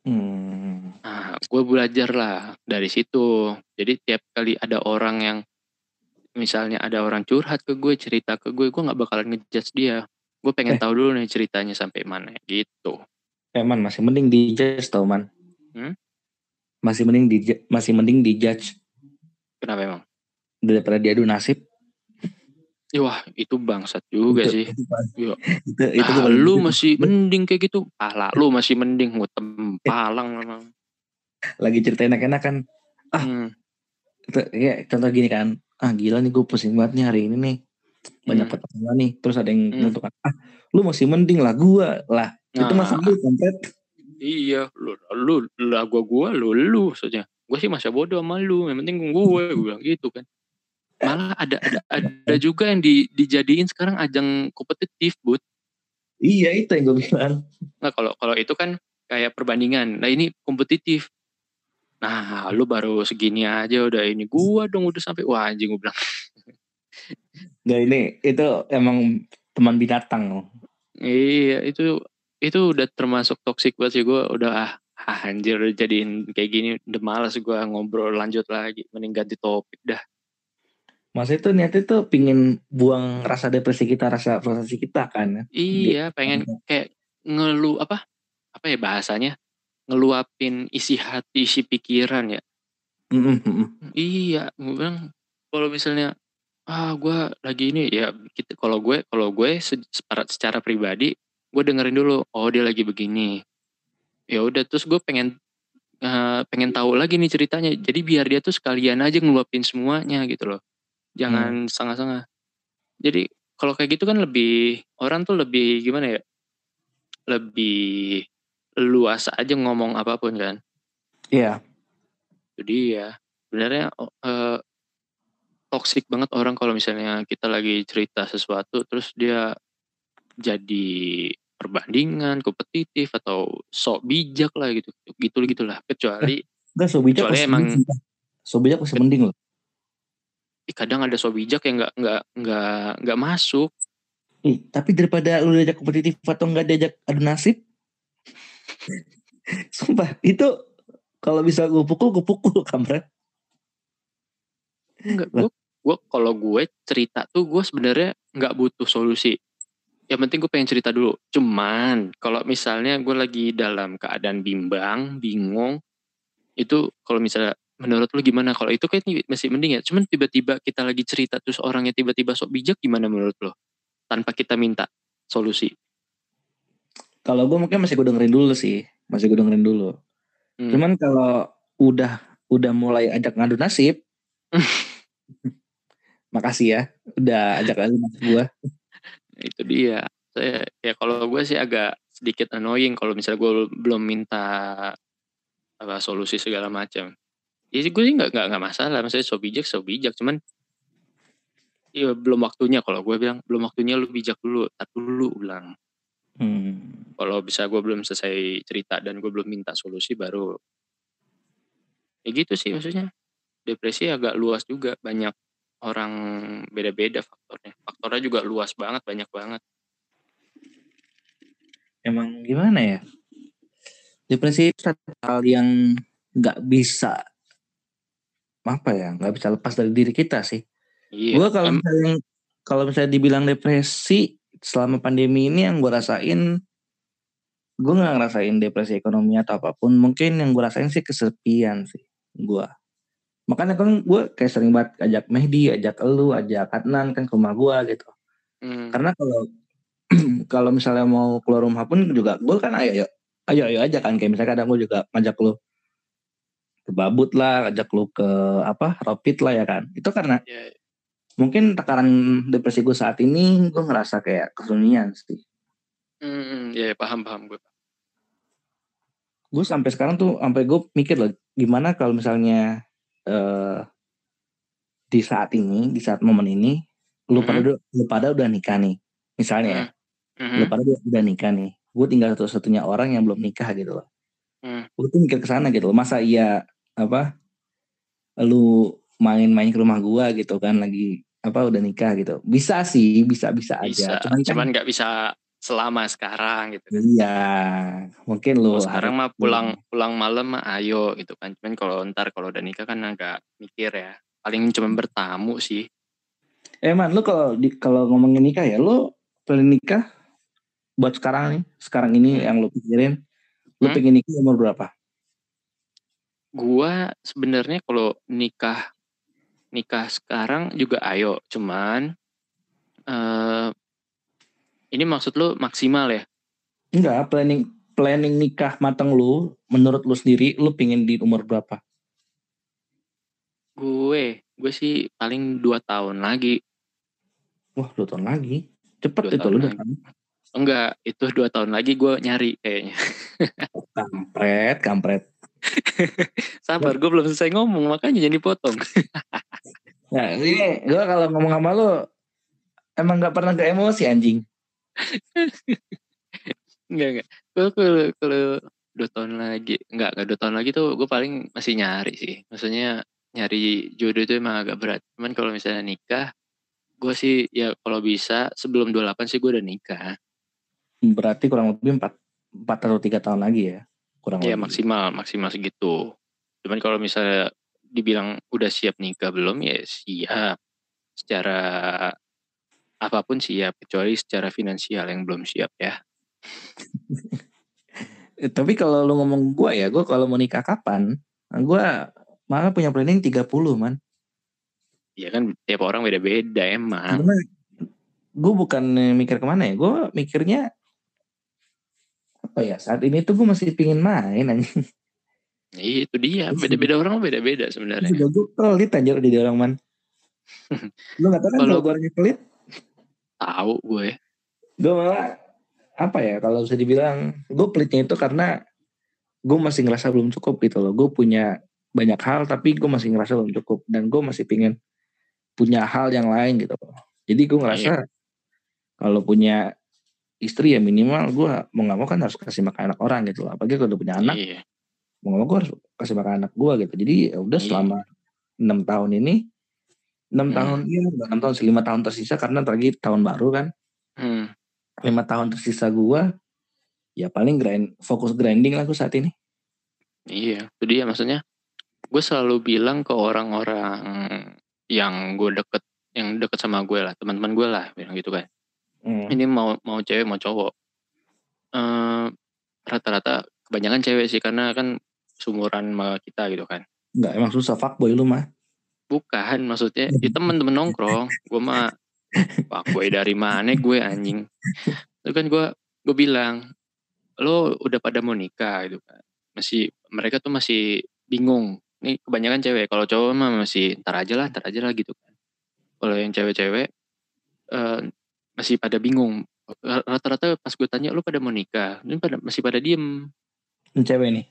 Hmm. nah gue belajar lah dari situ. Jadi tiap kali ada orang yang misalnya ada orang curhat ke gue cerita ke gue gue nggak bakalan ngejudge dia gue pengen Eh. tahu dulu nih ceritanya sampai mana gitu Emang masih mending di judge tau man. Hmm? Masih mending di masih mending di judge kenapa emang daripada diadu nasib. Ya, Wah itu bangsat juga Itu- sih Itu, Iya. itu, itu ah, paling lu benci. masih mending kayak gitu pala lu masih mending gue tempalang memang lagi cerita enak-enak kan. Ah. Hmm. Itu, ya, contoh gini kan. Ah gila nih gue pusing banget nih hari ini nih. Banyak Hmm. pertanyaan nih. Terus ada yang Hmm. menentukan. Ah lu masih mending lah gua lah. Itu Nah, masa lu komplit. iya lu lu lah gua gua lu lu saja gue sih masa bodoh sama lu yang penting gue gue bilang gitu kan malah ada ada ada juga yang di, dijadiin sekarang ajang kompetitif but Iya itu yang gue bilang. nah kalau kalau itu kan kayak perbandingan nah ini kompetitif nah lu baru segini aja udah ini gua dong udah sampai wah anjing gue bilang Nah ini itu emang teman binatang loh. Iya itu itu udah termasuk toxic banget sih gue udah ah, ah anjir udah jadiin kayak gini udah malas gue ngobrol lanjut lagi mending ganti topik dah Mas itu niatnya tuh pingin buang rasa depresi kita, rasa frustasi kita kan. iya pengen kayak ngelu apa apa ya bahasanya ngeluapin isi hati isi pikiran ya Mm, mm, mm. iya gue bilang kalau misalnya ah gue lagi ini ya kita kalau gue kalau gue se- secara, secara pribadi gue dengerin dulu oh dia lagi begini ya udah terus gue pengen eh, pengen tahu lagi nih ceritanya jadi biar dia tuh sekalian aja ngeluapin semuanya gitu loh jangan setengah-setengah jadi kalau kayak gitu kan lebih orang tuh lebih gimana ya lebih luas aja ngomong apa pun kan. Iya. Itu dia. Sebenarnya eh, toxic banget orang kalau misalnya kita lagi cerita sesuatu terus dia jadi perbandingan, kompetitif atau sok bijak lah gitu. Gitu gitulah. Kecuali Enggak so bijak Kecuali emang- mending, sumpah. so bijak masih mending loh. kadang ada sok bijak yang nggak nggak nggak nggak masuk. Ih, tapi daripada lu diajak kompetitif atau enggak diajak adu nasib. Sumpah, itu kalau bisa gue pukul, gue pukul kampret. Enggak, gue gue kalau gue cerita tuh gue sebenarnya nggak butuh solusi. Yang penting gue pengen cerita dulu. Cuman kalau misalnya gue lagi dalam keadaan bimbang, bingung, itu kalau misalnya menurut lu gimana? Kalau itu kan masih mending ya. Cuman tiba-tiba kita lagi cerita terus orangnya tiba-tiba sok bijak gimana menurut lo? Tanpa kita minta solusi. Kalau gue mungkin masih gue dengerin dulu sih, masih gue dengerin dulu. Hmm. Cuman kalau udah udah mulai ajak ngadu nasib, makasih ya, udah ajak ngadu nasib gue. itu dia. Saya ya kalau gue sih agak sedikit annoying kalau misalnya gue belum minta apa solusi segala macam. Ya sih gue sih nggak nggak masalah. Maksudnya so bijak so bijak. Cuman ya belum waktunya kalau gue bilang belum waktunya lu bijak dulu tar dulu ulang Hmm. kalau bisa gue belum selesai cerita dan gue belum minta solusi baru. Ya gitu sih maksudnya. Depresi agak luas juga banyak orang beda-beda faktornya faktornya juga luas banget banyak banget Emang gimana ya? Depresi itu satu hal yang nggak bisa apa ya, nggak bisa lepas dari diri kita sih. iya Gue kalau misalnya kalau misalnya dibilang depresi selama pandemi ini yang gue rasain, gue nggak ngerasain depresi ekonomi atau apa pun. Mungkin yang gue rasain sih kesepian sih gue. Makanya kan gue kayak sering banget ajak Mehdi, ajak elu, ajak Adnan kan ke rumah gue gitu. Hmm. Karena kalau kalau misalnya mau keluar rumah pun juga gue kan ayo ayo ayo ayo aja kan kayak misalnya kadang gue juga ngajak lu ke babut lah, ajak lu ke apa rapid lah ya kan. Itu karena Ya, mungkin takaran depresi gue saat ini gue ngerasa kayak kesunyian sih hmm, ya, ya, paham paham gue. gue sampai sekarang tuh sampai gue mikir loh gimana kalau misalnya eh di saat ini di saat momen ini lu Mhm. pada lu pada udah nikah nih misalnya ya Mhm. lu pada udah, udah nikah nih gue tinggal satu-satunya orang yang belum nikah gitu loh Hmm. gue tuh mikir ke sana gitu loh masa iya apa lu main-main ke rumah gua gitu kan lagi apa udah nikah gitu bisa sih bisa bisa Bisa, aja cuman kan cuman nggak bisa selama sekarang gitu. Iya, mungkin lu Kalau sekarang mah pulang pulang malam mah ayo gitu kan. Cuman kalau ntar kalau udah nikah kan agak mikir ya. Paling cuma bertamu sih. Eh man, lu kalau di- kalau ngomongin nikah ya, lu planning nikah buat sekarang nih, sekarang ini Hmm. yang lu pikirin, lu Hmm? pengen nikah umur berapa? Gua sebenarnya kalau nikah nikah sekarang juga ayo. Cuman eh ini maksud lu maksimal ya? Enggak, planning planning nikah mateng lu, menurut lu sendiri, lu pengen di umur berapa? Gue, gue sih paling dua tahun lagi. Wah, dua tahun lagi. Cepet Dua itu lu udah kan. Enggak, itu dua tahun lagi gue nyari kayaknya. Kampret, kampret. Sabar, gue belum selesai ngomong, makanya jadi potong. Nah, ini gua kalau ngomong sama lu, emang nggak pernah ke emosi anjing. Enggak, enggak. Gue kalau, kalau dua tahun lagi, enggak, enggak dua tahun lagi tuh gue paling masih nyari sih. Maksudnya nyari jodoh itu emang agak berat. Cuman kalau misalnya nikah, gue sih ya kalau bisa sebelum 28 sih gue udah nikah. Berarti kurang lebih 4, 4 atau 3 tahun lagi ya. Kurang Ya lebih. maksimal, maksimal segitu. Cuman kalau misalnya dibilang udah siap nikah belum, ya siap. Secara apa pun siap, kecuali secara finansial yang belum siap ya. Tapi kalau lu ngomong gua ya, gua kalau mau nikah kapan? Gua malah punya planning 30 man. Ya kan tiap orang beda-beda emang. Karena gue bukan mikir ke mana ya, gue mikirnya apa ya saat ini tuh gue masih pingin main anjing. Iya, itu dia, beda-beda orang beda-beda sebenarnya. Juga gue pelit aja jadi orang man. Lu gak tau kan Kalau- kalau gue orangnya pelit? Tahu gue. Gue malah apa ya kalau bisa dibilang gue pelitnya itu karena gue masih ngerasa belum cukup gitu loh gue punya banyak hal tapi gue masih ngerasa belum cukup dan gue masih pingin punya hal yang lain gitu loh jadi gue ngerasa kalau punya istri ya minimal gue mau nggak mau kan harus kasih makan anak orang gitu loh apalagi kalau udah punya anak Iya. mau nggak mau gue harus kasih makan anak gue gitu jadi ya udah Iya. selama enam tahun ini enam Hmm. tahun iya nggak enam tahun lima tahun tersisa karena lagi tahun baru kan Hmm. lima tahun tersisa gue ya paling grind fokus grinding lah gue saat ini Iya, itu dia maksudnya. Gue selalu bilang ke orang-orang yang gue deket, yang deket sama gue lah, teman-teman gue lah, bilang gitu kan. Hmm. Ini mau mau cewek mau cowok. Eh, Rata-rata kebanyakan cewek sih karena kan sumuran sama kita gitu kan. nggak emang susah fuckboy lu mah Bukan maksudnya ya temen-temen nongkrong. Gue mah pak gue dari mana gue anjing. Itu kan gue gue bilang lo udah pada mau nikah gitu kan. Masih mereka tuh masih bingung. Ini kebanyakan cewek. Kalau cowok mah masih ntar aja lah, ntar aja lah gitu kan. Kalau yang cewek-cewek eh, masih pada bingung. Rata-rata pas gue tanya lo pada mau nikah, ini pada masih pada diem. Cewek nih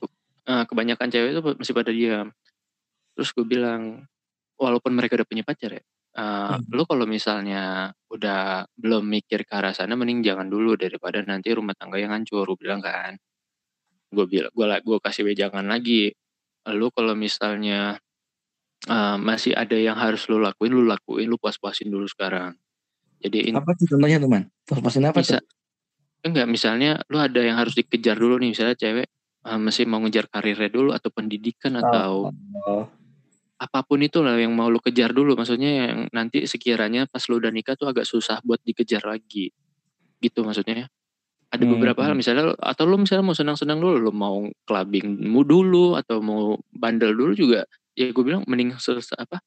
Eh, kebanyakan cewek itu masih pada diam. Terus gue bilang, walaupun mereka udah punya pacar ya, eh, Hmm. lo kalau misalnya udah belum mikir ke arah sana, mending jangan dulu daripada nanti rumah tangga yang hancur. Gue bilang kan, gue bilang, gue gue kasih wejangan lagi. Lo kalau misalnya eh, masih ada yang harus lo lakuin, lo lakuin, lo puas-puasin dulu sekarang. Jadi apa tuh contohnya tuh man terus pasin apa bisa tuh enggak misalnya lu ada yang harus dikejar dulu nih misalnya cewek eh, masih mau ngejar karirnya dulu atau pendidikan atau oh, apa pun itu lah yang mau lu kejar dulu. Maksudnya yang nanti sekiranya pas lu udah nikah tuh agak susah buat dikejar lagi. Gitu maksudnya ada Hmm. beberapa hal misalnya atau lu misalnya mau senang-senang dulu lu mau clubbingmu dulu atau mau bandel dulu juga ya gue bilang mending selesai apa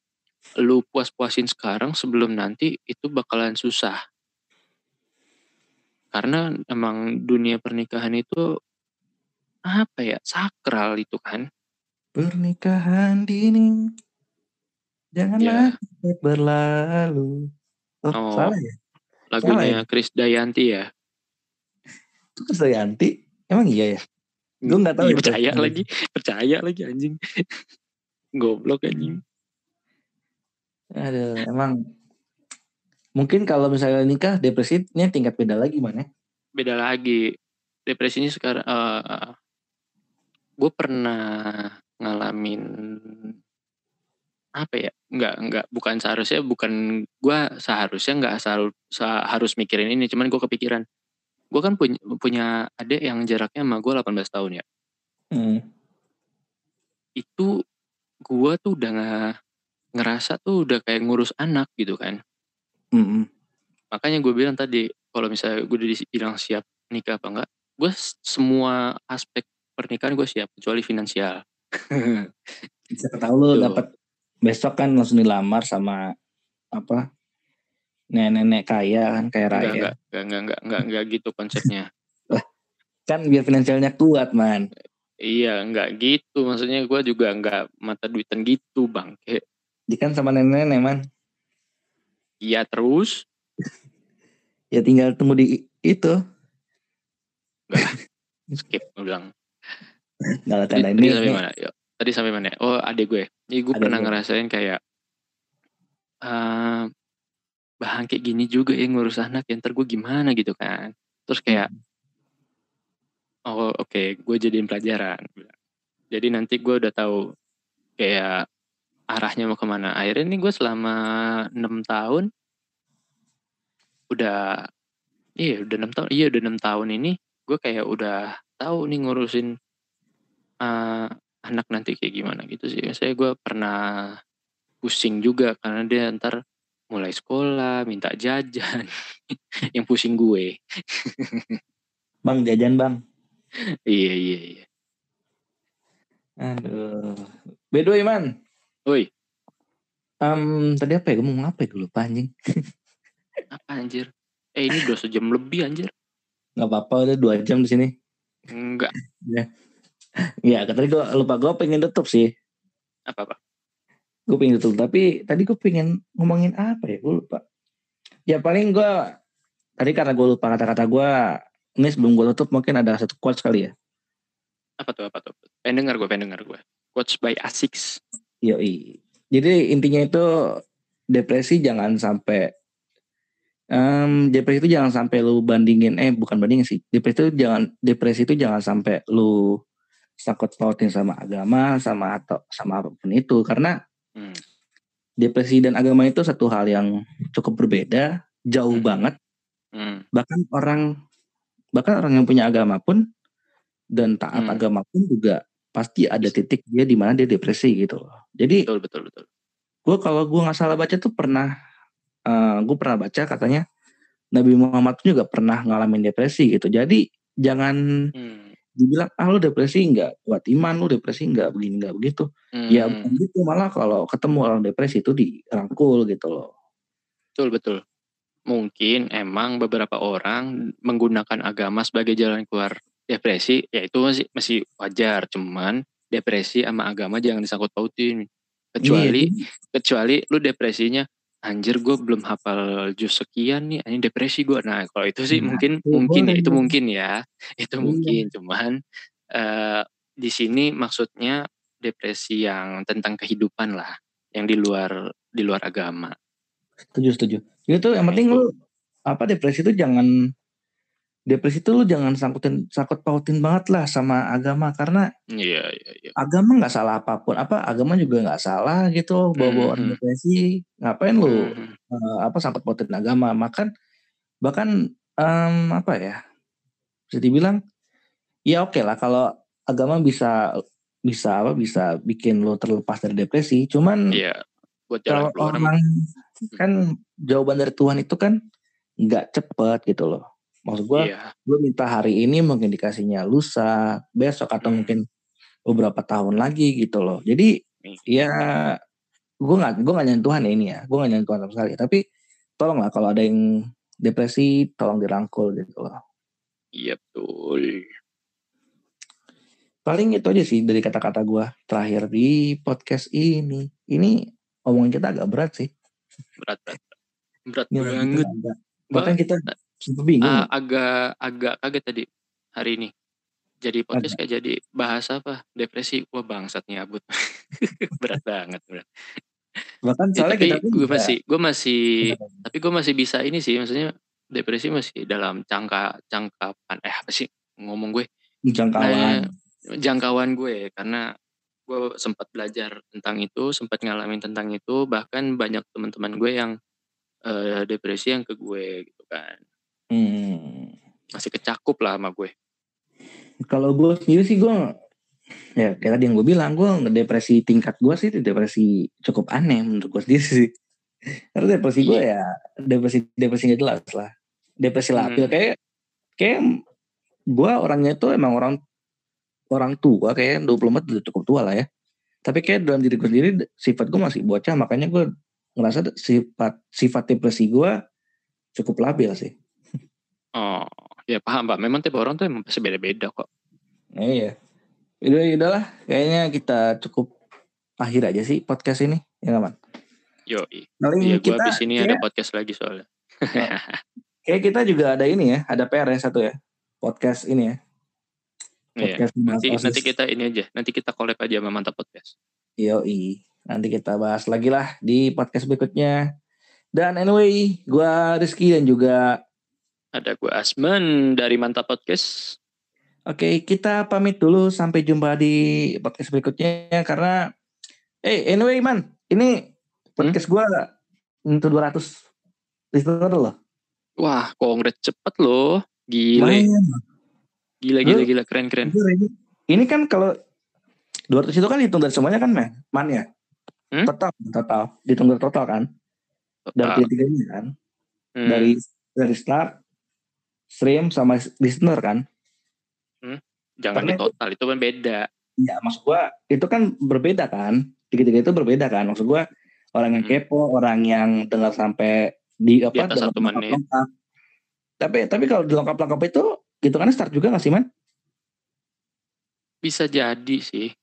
lu puas-puasin sekarang sebelum nanti itu bakalan susah. Karena emang dunia pernikahan itu apa ya sakral itu kan. Pernikahan dini janganlah cepat berlalu. Oh, Oh. salah ya? lagunya Chris Dayanti ya? Itu Krisdayanti emang iya ya? Gua nggak tahu Iya, itu. percaya lagi percaya lagi anjing. Goblok anjing. Aduh, emang. Mungkin kalau misalnya nikah depresinya tingkat beda lagi mana? beda lagi. Depresinya sekarang eh gue pernah ngalamin apa ya nggak nggak bukan seharusnya bukan gue seharusnya nggak asal sa- harus mikirin ini cuman gue kepikiran gue kan punya punya adik yang jaraknya sama gue 18 tahun ya Hmm. itu gue tuh udah nggak ngerasa tuh udah kayak ngurus anak gitu kan Mm-mm. makanya gue bilang tadi kalau misalnya gue udah bilang siap nikah apa enggak gue semua aspek pernikahan gue siap kecuali finansial Siapa tahu Tuh. dapat besok kan langsung dilamar sama apa nenek-nenek kaya kan kaya raya. enggak enggak enggak enggak enggak enggak gitu konsepnya. Kan biar finansialnya kuat man. Iya enggak gitu. Maksudnya gue juga enggak mata duitan gitu bang. Kayak Jadi kan sama nenek-nenek man. Iya terus? Ya tinggal tunggu di itu. Skip gue bilang. Nggak lah tadi, tanda tadi ini ini Yuk, tadi sampai mana oh adik gue. Jadi gue Adek pernah gue. ngerasain kayak eh bahan kayak gini juga ya ngurus anak ya ntar gue gimana gitu kan. Terus kayak oh oke gue jadiin pelajaran. Jadi nanti gue udah tahu kayak arahnya mau ke mana. Akhirnya nih gue selama enam tahun udah iya udah enam tahun iya udah enam tahun ini gue kayak udah tahu nih ngurusin eh, anak nanti kayak gimana gitu sih. Saya gue pernah pusing juga karena dia ntar mulai sekolah minta jajan. Yang pusing gue. Bang jajan bang. Iya iya iya. Aduh. Bedo man. Woi, Em, tadi apa ya? Gue mau ya dulu anjing. Apa anjir? Eh ini udah sejam lebih anjir. nggak apa-apa udah dua jam di sini. Enggak. ya tadi gue lupa gue pengen tutup sih Apa-apa. gue pengen tutup tapi tadi gue pengen ngomongin apa ya gue lupa ya paling gue tadi karena gue lupa kata-kata gue ini sebelum gue tutup mungkin ada satu quotes kali ya. Apa tuh apa tuh? Pengen dengar gue, pengen dengar gue. Quotes by Asics. Yoi. Jadi intinya itu depresi jangan sampai em, depresi itu jangan sampai lu bandingin eh bukan bandingin sih. Depresi itu jangan depresi itu jangan sampai lu sangkut pautin sama agama sama atau sama apa pun itu karena Hmm. depresi dan agama itu satu hal yang cukup berbeda, jauh Hmm. banget. Hmm. Bahkan orang bahkan orang yang punya agama pun dan taat Hmm. agama pun juga pasti ada titik dia di mana dia depresi gitu loh. Jadi Betul betul betul. gue kalau gue nggak salah baca tuh pernah gue pernah baca katanya Nabi Muhammad juga pernah ngalamin depresi gitu. Jadi jangan Hmm. Dibilang ah lu depresi nggak kuat iman lu depresi nggak begini nggak begitu. Ya Hmm. bukan gitu malah kalau ketemu orang depresi itu dirangkul gitu loh. Betul betul. Mungkin emang beberapa orang menggunakan agama sebagai jalan keluar depresi, ya itu masih masih wajar. Cuman depresi sama agama jangan disangkut pautin. Kecuali Iya, kecuali lu depresinya anjir gue belum hafal jus sekian nih ini depresi gue nah kalau itu sih Nah, mungkin itu mungkin ya itu mungkin ya. Itu Iya. mungkin cuman eh di sini maksudnya depresi yang tentang kehidupan lah yang di luar di luar agama. Setuju setuju. Itu yang Nah, penting lu apa depresi itu jangan depresi itu lu jangan sangkutin sangkut pautin banget lah sama agama karena iya iya iya. agama nggak salah apa pun. Apa agama juga nggak salah gitu bawa bawa orang Mhm. depresi. Ngapain lu Mhm. eh, apa sangkut pautin agama? Makan bahkan em, apa ya bisa dibilang ya oke lah kalau agama bisa bisa apa bisa bikin lo terlepas dari depresi. Cuman iya buat kalau orang kan jawaban dari Tuhan itu kan nggak cepet gitu loh maksud gua iya. gue minta hari ini mungkin dikasihnya lusa besok atau Hmm. mungkin beberapa tahun lagi gitu loh. Jadi Hmm. ya gue nggak gue nggak nyanyi Tuhan ya ini ya. Gue nggak nyanyi Tuhan sama sekali. Tapi tolonglah kalau ada yang depresi tolong dirangkul gitu loh. Iya betul. Paling itu aja sih dari kata-kata gue terakhir di podcast ini. Ini omongan kita agak berat sih. Berat berat. Berat kita banget. bahkan kita Ah, agak agak kaget tadi hari ini. Jadi podcast kayak jadi bahas apa? Depresi. Wah bangsat nyabut. berat banget. Berat. bahkan Ya, soalnya tapi kita pun gue masih gue masih tapi gue masih bisa ini sih maksudnya depresi masih dalam jangka jangkapan eh apa sih ngomong gue jangkauan Nah, jangkauan gue karena gue sempat belajar tentang itu sempat ngalamin tentang itu bahkan banyak teman-teman gue yang eh, depresi yang ke gue gitu kan Hmm. masih kecakup lah sama gue. Kalau gue sendiri sih gue ya kayak tadi yang gue bilang gue depresi tingkat gue sih depresi cukup aneh menurut gue sendiri sih. Karena depresi gue ya depresi depresi nggak jelas lah. Depresi labil Hmm. kayak kayak gue orangnya itu emang orang orang tua kayak 24 udah cukup tua lah ya. Tapi kayak dalam diri gue sendiri sifat gue masih bocah makanya gue ngerasa sifat sifat depresi gue cukup labil sih Oh, ya paham pak. Memang tiap orang tuh emang pasti beda-beda kok. Nah, iya. Udah, udahlah. Kayaknya kita cukup akhir aja sih podcast ini. Ya nggak, Man? Yo, iya gue kita, abis ini kayak, ada podcast lagi soalnya. kayak kita juga ada ini ya. Ada PR ya satu ya. Podcast ini ya. Iya. Podcast membahas Nanti, OSIS. nanti kita ini aja. Nanti kita collab aja sama Mantap Podcast. Yoi. Nanti kita bahas lagi lah di podcast berikutnya. Dan anyway, gua Rizky dan juga Ada gue Asman dari Mantap Podcast. Oke, kita pamit dulu sampai jumpa di podcast berikutnya karena eh anyway man, ini podcast gua untuk 200 listener loh. Wah, kongres cepet loh. Gile, Lumayan. gila, gila, gila. Keren, keren. Ini. Kan kalau 200 itu kan dihitung dari semuanya kan, man? Man ya? Hmm? Total, total. Dihitung dari total kan? Dari Total. tiga ini kan? Hmm, Dari dari start, stream sama listener kan? Jangan karena di total, itu kan beda. Ya, maksud gua itu kan berbeda kan? Tiga-tiga itu berbeda kan? Maksud gua orang yang Hmm. kepo, orang yang dengar sampai di apa? atas dalam satu menit. lengkap-lengkap. Tapi tapi kalau di lengkap-lengkap itu itu kan start juga nggak sih man? Bisa jadi sih.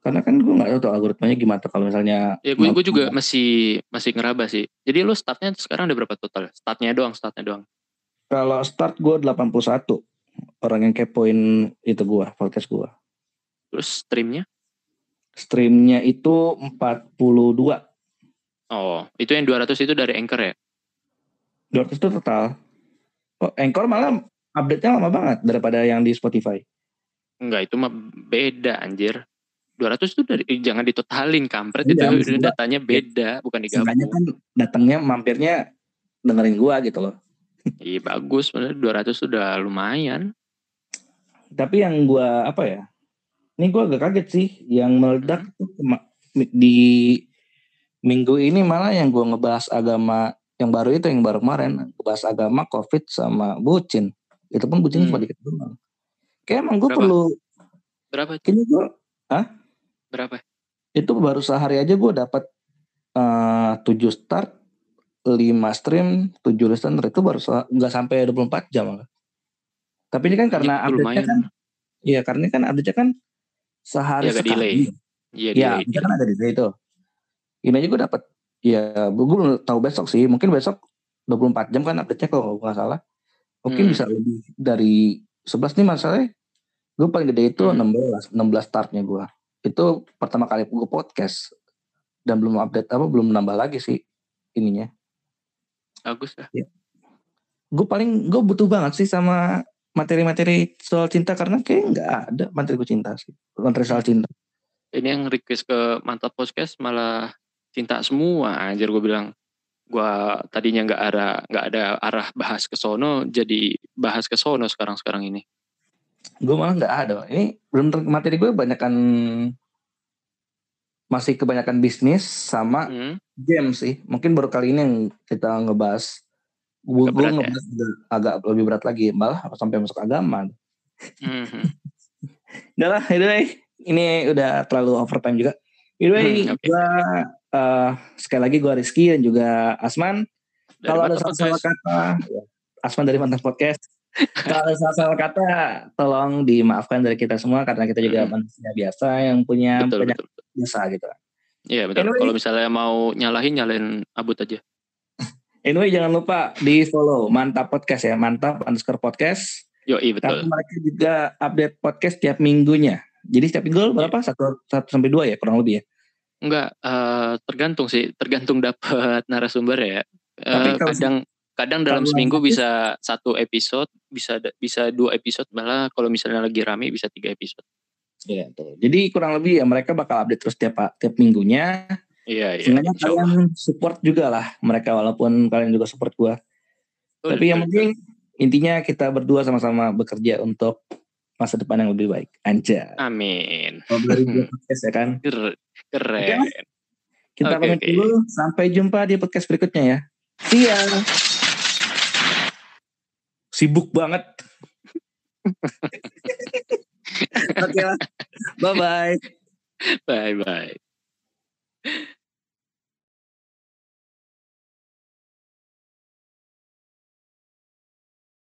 Karena kan gue nggak tahu tuh algoritmanya gimana kalau misalnya Ya gue gue juga lengkap. masih masih ngeraba sih. Jadi lu startnya sekarang ada berapa total? Startnya doang, startnya doang. Kalau start gue 81 orang yang kepoin itu gue podcast gue. Terus streamnya? Streamnya itu 42. Oh, itu yang 200 itu dari Anchor ya? 200 itu total. Oh, Anchor malah update-nya lama banget daripada yang di Spotify. Enggak, itu mah beda anjir. 200 itu dari eh, jangan ditotalin kampret Iya, itu gua- datanya beda bukan digabung. kan datangnya mampirnya dengerin gua gitu loh. Iya bagus, sebenarnya 200 sudah lumayan. Tapi yang gua apa ya? Ini gua agak kaget sih yang meledak kema- di minggu ini malah yang gua ngebahas agama yang baru itu yang baru kemarin ngebahas agama covid sama bucin itu pun bucin Hmm. cuma dikit doang kayak emang gue Berapa? perlu Berapa? kayaknya gue Berapa? itu baru sehari aja gue dapat eh, 7 start 5 stream 7 listener itu baru nggak sampai 24 jam tapi ini kan karena Itu update-nya kan iya karena ini kan update-nya kan sehari Iya, agak sekali delay. Iya, ya delay. kan ada delay itu ini aja gue dapat ya gue belum tahu besok sih mungkin besok 24 jam kan update-nya kalau nggak salah mungkin Hmm. bisa lebih dari 11 nih masalahnya gue paling gede itu Hmm. 16 16 startnya gue itu pertama kali gue podcast dan belum update apa belum nambah lagi sih ininya Bagus lah. gue paling gue butuh banget sih sama materi-materi soal cinta karena kayak nggak ada materi gue cinta sih. Materi soal cinta. Ini yang request ke mantap podcast malah cinta semua anjir gue bilang. Gua tadinya nggak ada nggak ada arah bahas ke sono jadi bahas ke sono sekarang sekarang ini. Gue malah nggak ada. Ini belum ter- materi gue kebanyakan masih kebanyakan bisnis sama Hmm. game sih mungkin baru kali ini yang kita ngebahas gue ya? ngebahas agak, lebih berat lagi malah sampai masuk agama Mhm. udah lah anyway ini udah terlalu overtime juga anyway Hmm, oke. gua eh, sekali lagi gue Rizky dan juga Asman Dari kalau ada salah-salah kata ya, Asman dari mantan podcast kalau salah-salah kata tolong dimaafkan dari kita semua karena kita juga Mm-mm. manusia biasa yang punya betul banyak betul. dosa gitu. Iya betul. Anyway. kalau misalnya mau nyalahin nyalain abut aja. Anyway jangan lupa di follow mantap podcast ya mantap underscore podcast. Yo iya karena betul mereka juga update podcast tiap minggunya. Jadi setiap minggu berapa? Satu satu sampai dua ya kurang lebih ya? Enggak, eh, tergantung sih, tergantung dapat narasumber ya. Eh, Tapi kalau- kadang kadang dalam seminggu aktif- bisa satu episode, bisa bisa dua episode, malah kalau misalnya lagi rame bisa tiga episode. Iya, tuh. Jadi kurang lebih ya mereka bakal update terus tiap tiap minggunya. Iya iya. Allah. kalian support juga lah mereka walaupun kalian juga support gua. Betul, Tapi yang betul, penting intinya kita berdua sama-sama bekerja untuk masa depan yang lebih baik. Anja. Amin. Podcast ya kan. Ker- Keren. Kita Oke, pamit oke. dulu. Sampai jumpa di podcast berikutnya ya. See ya. Sibuk banget. Oke lah. Bye bye. Bye bye.